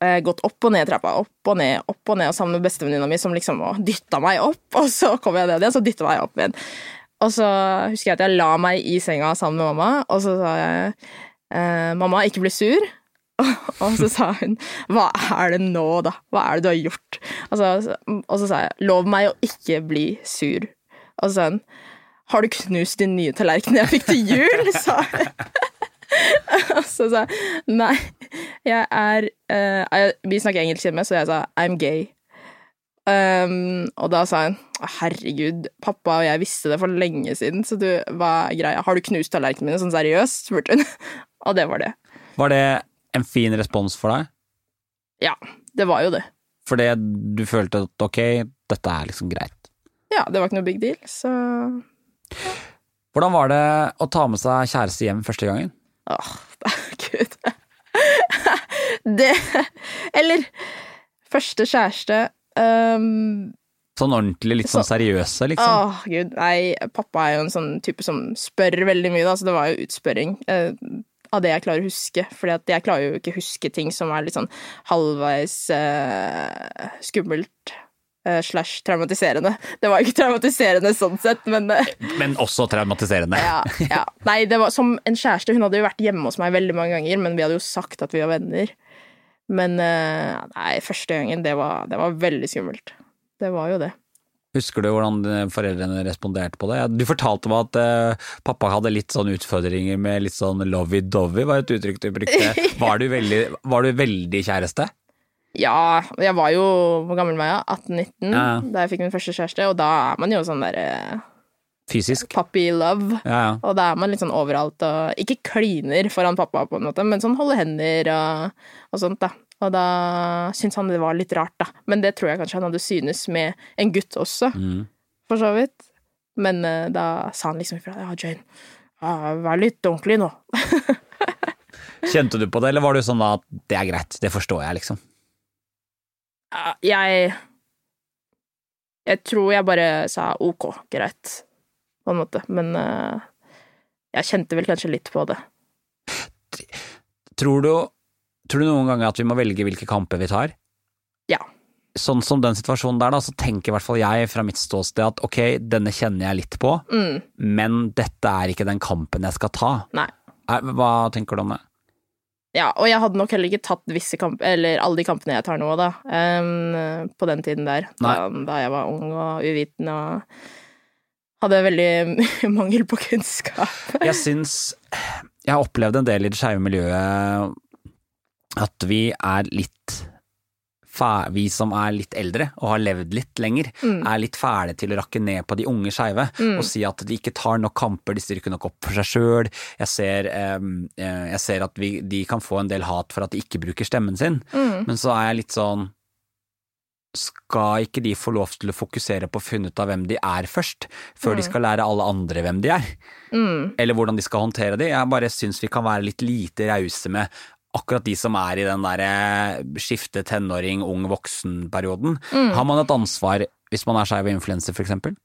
eh, gått opp og ned trappa, opp og ned, opp og ned, og sammen med bestevenninna mi som liksom dytta meg opp, (laughs) og så kom jeg ned igjen, så dytta meg opp igjen. Og så husker jeg at jeg la meg i senga sammen med mamma, og så sa jeg eh, mamma, ikke bli sur. (laughs) og så sa hun hva er det nå, da? Hva er det du har gjort? Og så, og så sa jeg lov meg å ikke bli sur. Og så sa hun har du knust din nye tallerken jeg fikk til jul? (laughs) sa hun. (laughs) og så sa jeg nei, jeg er uh, Vi snakker engelsk hjemme, så jeg sa I'm gay. Um, og da sa hun herregud, pappa og jeg visste det for lenge siden, så du, hva er greia? Har du knust tallerkenene mine sånn seriøst? spurte hun. og det var det. Var det en fin respons for deg? Ja, det var jo det. Fordi du følte at ok, dette er liksom greit? Ja, det var ikke noe big deal, så ja. Hvordan var det å ta med seg kjæreste hjem første gangen? Åh, (laughs) gud. (laughs) det Eller første kjæreste um, Sånn ordentlig, litt sånn seriøse, liksom? Åh, gud, nei. Pappa er jo en sånn type som spør veldig mye, da, så det var jo utspørring. Uh, av det jeg klarer å huske. For jeg klarer jo ikke å huske ting som er litt sånn halvveis eh, skummelt. Uh, slash traumatiserende. Det var ikke traumatiserende sånn sett, men uh, Men også traumatiserende. ja, ja. Nei, det var som en kjæreste. Hun hadde jo vært hjemme hos meg veldig mange ganger, men vi hadde jo sagt at vi var venner. Men nei, første gangen, det var, det var veldig skummelt. Det var jo det. Husker du hvordan foreldrene responderte på det? Du fortalte meg at uh, pappa hadde litt sånn utfordringer med litt sånn lovey-dovey, var et uttrykk du brukte. (laughs) Var du veldig, var du veldig kjæreste? Ja, jeg var jo Hvor gammel var jeg? 18-19 ja. da jeg fikk min første kjæreste, og da er man jo sånn derre uh, Fysisk? Puppy love. Ja, ja. Og da er man litt sånn overalt og Ikke kliner foran pappa, på en måte, men sånn holde hender og, og sånt, da. Og da syntes han det var litt rart, da. Men det tror jeg kanskje han hadde synes med en gutt også, mm. for så vidt. Men uh, da sa han liksom ifra. Ja, Jane, ja, vær litt ordentlig nå. (laughs) Kjente du på det, eller var du sånn at det er greit, det forstår jeg, liksom? Ja, Jeg Jeg tror jeg bare sa ok, greit, på en måte. Men uh, jeg kjente vel kanskje litt på det. Tror du, tror du noen ganger at vi må velge hvilke kamper vi tar? Ja. Sånn som den situasjonen der, da, så tenker i hvert fall jeg fra mitt ståsted at ok, denne kjenner jeg litt på, Mm, men dette er ikke den kampen jeg skal ta. nei. Hva tenker du om det? Ja, og jeg hadde nok heller ikke tatt visse kamp, eller alle de kampene jeg tar nå, da, um, på den tiden der, da, da jeg var ung og uviten og hadde veldig (laughs) mangel på kunnskap. Jeg syns Jeg har opplevd en del i det skeive miljøet at vi er litt vi som er litt eldre og har levd litt lenger, Mm. er litt fæle til å rakke ned på de unge skeive og si at de ikke tar nok kamper, de styrker nok opp for seg sjøl. Jeg, ser, eh, jeg ser at vi, de kan få en del hat for at de ikke bruker stemmen sin, Mm. men så er jeg litt sånn skal ikke de få lov til å fokusere på å finne ut av hvem de er først, før de skal lære alle andre hvem de er? Mm. eller hvordan de skal håndtere det. Jeg bare syns vi kan være litt lite rause med akkurat de som er i den derre skifte tenåring, ung voksen-perioden. Har man et ansvar hvis man er skeiv og influenser, for eksempel?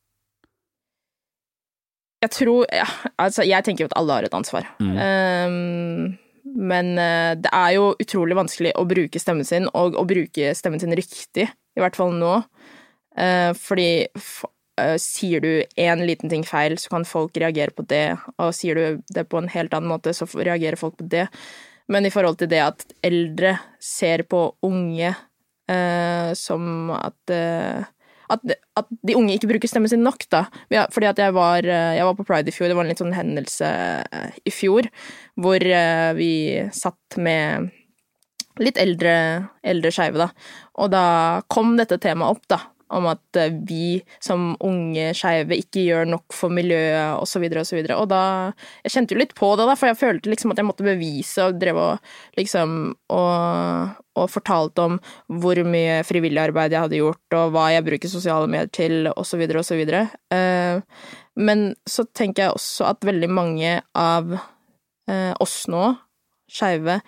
Jeg tror ja, Altså, jeg tenker jo at alle har et ansvar. Mm. Um, men eh, det er jo utrolig vanskelig å bruke stemmen sin, og å bruke stemmen sin riktig, i hvert fall nå. Uh, fordi eh, sier du én liten ting feil, så kan folk reagere på det, og sier du det på en helt annen måte, så reagerer folk på det. Men i forhold til det at eldre ser på unge eh, som at eh, at, at de unge ikke bruker stemmen sin nok, da. Fordi at jeg var, eh, jeg var på Pride i fjor, det var en litt sånn hendelse eh, i fjor, hvor eh, vi satt med litt eldre, eldre skeive, da. Og da kom dette temaet opp, da. Om at eh, vi som unge skeive ikke gjør nok for miljøet, og så videre og så. Og da Jeg kjente jo litt på det, da, for jeg følte liksom at jeg måtte bevise, og drev og liksom og, og fortalte om hvor mye frivillig arbeid jeg hadde gjort, og hva jeg bruker sosiale medier til, så videre. Eh, Men så tenker jeg også at veldig mange av eh, oss nå, skeive,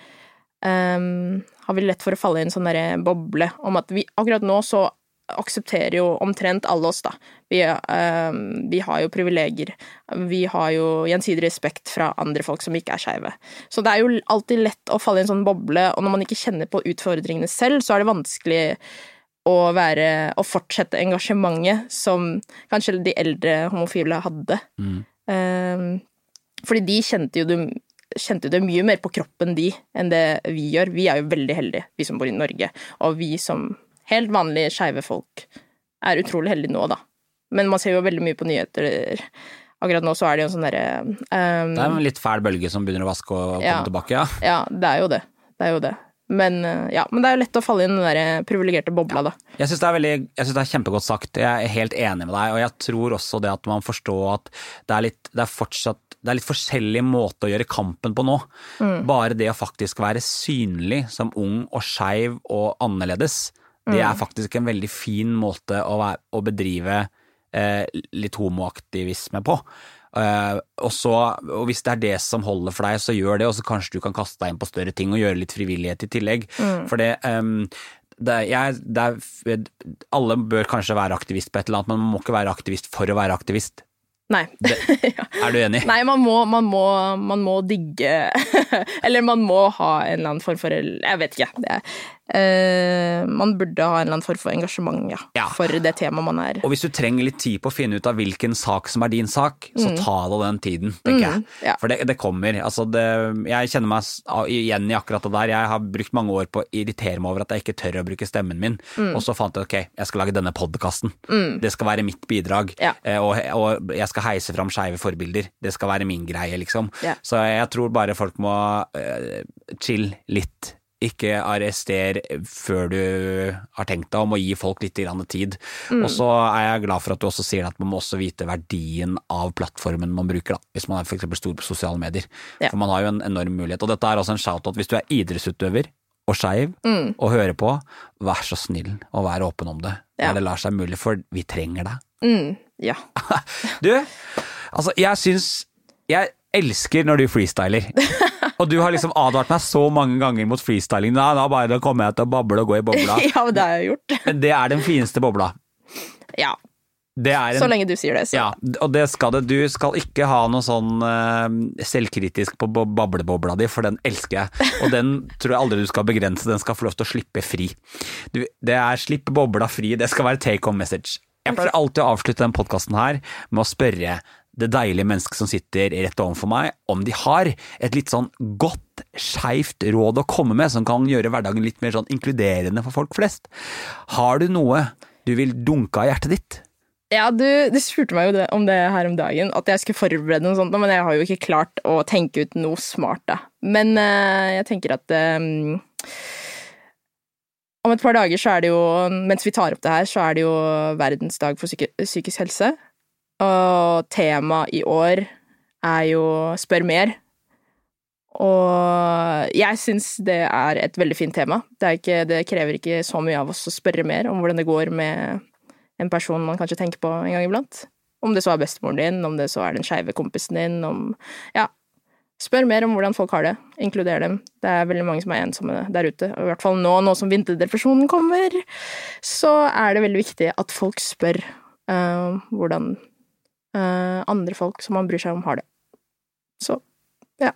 har vi lett for å falle i en sånn derre boble om at vi akkurat nå så aksepterer jo omtrent alle oss, da. Vi, eh, vi har jo privilegier. Vi har jo gjensidig respekt fra andre folk som ikke er skeive. Så det er jo alltid lett å falle i en sånn boble, og når man ikke kjenner på utfordringene selv, så er det vanskelig å være Å fortsette engasjementet som kanskje de eldre homofile hadde. Mm. Eh, fordi de kjente jo det kjente det mye mer på kroppen, de, enn det vi gjør. Vi er jo veldig heldige, vi som bor i Norge. Og vi som helt vanlige skeive folk er utrolig heldige nå, da. Men man ser jo veldig mye på nyheter. Akkurat nå så er det jo en sånn derre um, Det er en litt fæl bølge som begynner å vaske og komme Ja. tilbake, ja. Ja, det er jo det. Det er jo det. Men uh, ja, men det er jo lett å falle i den der privilegerte bobla, da. Jeg syns det, er veldig- jeg synes det er kjempegodt sagt, jeg er helt enig med deg, og jeg tror også det at man forstår at det er litt, det er fortsatt det er litt forskjellig måte å gjøre kampen på nå. Bare det å faktisk være synlig som ung og skeiv og annerledes, det er faktisk en veldig fin måte å, være, å bedrive eh, litt homoaktivisme på. Eh, og, så, og hvis det er det som holder for deg, så gjør det, og så kanskje du kan kaste deg inn på større ting og gjøre litt frivillighet i tillegg. For det, um, det, er- jeg, det er, alle bør kanskje være aktivist på et eller annet, men man må ikke være aktivist for å være aktivist. Nei. Det, (laughs) Er du enig? Nei, man må, man må, man må digge (laughs) Eller man må ha en eller annen form for Jeg vet ikke. Det, eh, man burde ha en eller annen form for engasjement ja, Ja. for det temaet man er Og hvis du trenger litt tid på å finne ut av hvilken sak som er din sak, så ta deg den tiden, tenker jeg. Mm, ja. For det, det kommer. Altså det, jeg kjenner meg igjen i akkurat det der. Jeg har brukt mange år på å irritere meg over at jeg ikke tør å bruke stemmen min, Mm. og så fant jeg ok, jeg skal lage denne podkasten. Det skal være mitt bidrag, eh, og, og jeg skal heise fram skeive forbilder. Det skal være min greie, liksom. Så jeg tror bare folk må uh, chill litt. Ikke arrester før du har tenkt deg om, og gi folk litt grann tid. Mm. Og så er jeg glad for at du også sier at man må også vite verdien av plattformen man bruker, da. hvis man er f.eks. stor på sosiale medier. Ja. For man har jo en enorm mulighet. Og dette er også en shout-out hvis du er idrettsutøver og skeiv Mm. og hører på, vær så snill og vær åpen om det. Ja. Der det lar seg mulig, for vi trenger deg. mm, Ja. (laughs) Du, altså jeg syns jeg, elsker når du freestyler. (laughs) Og du har liksom advart meg så mange ganger mot freestyling. Nei, da bare kommer jeg til å bable og gå i bobla. (laughs) Ja, det har jeg gjort. Men det er den fineste bobla. Ja, Det en, så lenge du sier det, så. Ja, og det skal det. Du skal ikke ha noe sånn eh, selvkritisk på bablebobla di, for den elsker jeg. Og den (laughs) tror jeg aldri du skal begrense, den skal få lov til å slippe fri. Du, det er slipp bobla fri, det skal være take home message. Jeg pleier alltid å avslutte den podkasten her med å spørre det deilige mennesket som sitter rett overfor meg, om de har et litt sånn godt, skeivt råd å komme med som kan gjøre hverdagen litt mer sånn inkluderende for folk flest. Har du noe du vil dunke av hjertet ditt? Ja, du, du spurte meg jo det, om det her om dagen, at jeg skulle forberede noe sånt, men jeg har jo ikke klart å tenke ut noe smart, da. Men eh, jeg tenker at eh, om et par dager så er det jo, mens vi tar opp det her, så er det jo verdensdag for psyki psykisk helse. Og temaet i år er jo Spør mer. Og jeg syns det er et veldig fint tema. Det, ikke, det krever ikke så mye av oss å spørre mer om hvordan det går med en person man kanskje tenker på en gang iblant. Om det så er bestemoren din, om det så er den skeive kompisen din, om Ja. Spør mer om hvordan folk har det. Inkluder dem. Det er veldig mange som er ensomme der ute. Og I hvert fall nå, nå som vinterdepresjonen kommer, så er det veldig viktig at folk spør uh, hvordan andre folk som man bryr seg om, har det. Så ja.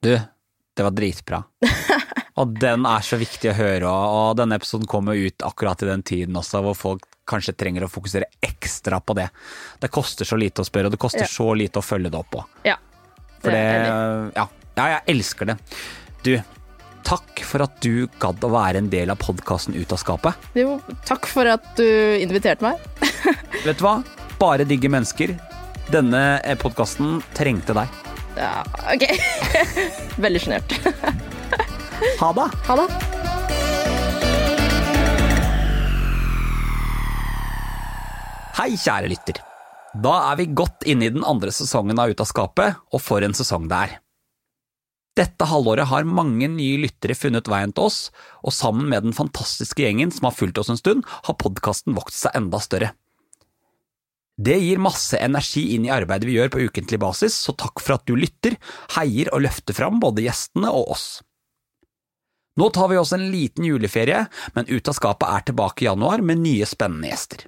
Du, det var dritbra. (laughs) Og den er så viktig å høre, og denne episoden kommer ut akkurat i den tiden også, hvor folk kanskje trenger å fokusere ekstra på det. Det koster så lite å spørre, og det koster Ja. så lite å følge det opp på. ja. For det, ja, ja, jeg elsker det. Du, takk for at du gadd å være en del av podkasten Ut av skapet. Jo, takk for at du inviterte meg. (laughs) Vet du hva? Bare digge mennesker. Denne podkasten trengte deg. Ja, ok. (laughs) Veldig sjenert. Ha det! Ha det. Hei, kjære lytter. Da er vi godt inne i den andre sesongen av Ut av skapet, og for en sesong det er. Dette halvåret har mange nye lyttere funnet veien til oss, og sammen med den fantastiske gjengen som har fulgt oss en stund, har podkasten vokst seg enda større. Det gir masse energi inn i arbeidet vi gjør på ukentlig basis, så takk for at du lytter, heier og løfter fram både gjestene og oss. Nå tar vi oss en liten juleferie, men Ut av skapet er tilbake i januar med nye spennende gjester.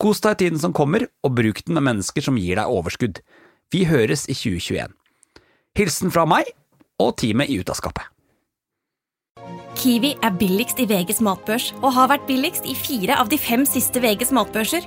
Kos deg i tiden som kommer, og bruk den med mennesker som gir deg overskudd. Vi høres i 2021. Hilsen fra meg og teamet i Ut av skapet. Kiwi er billigst i VGs matbørs og har vært billigst i fire av de fem siste VGs matbørser.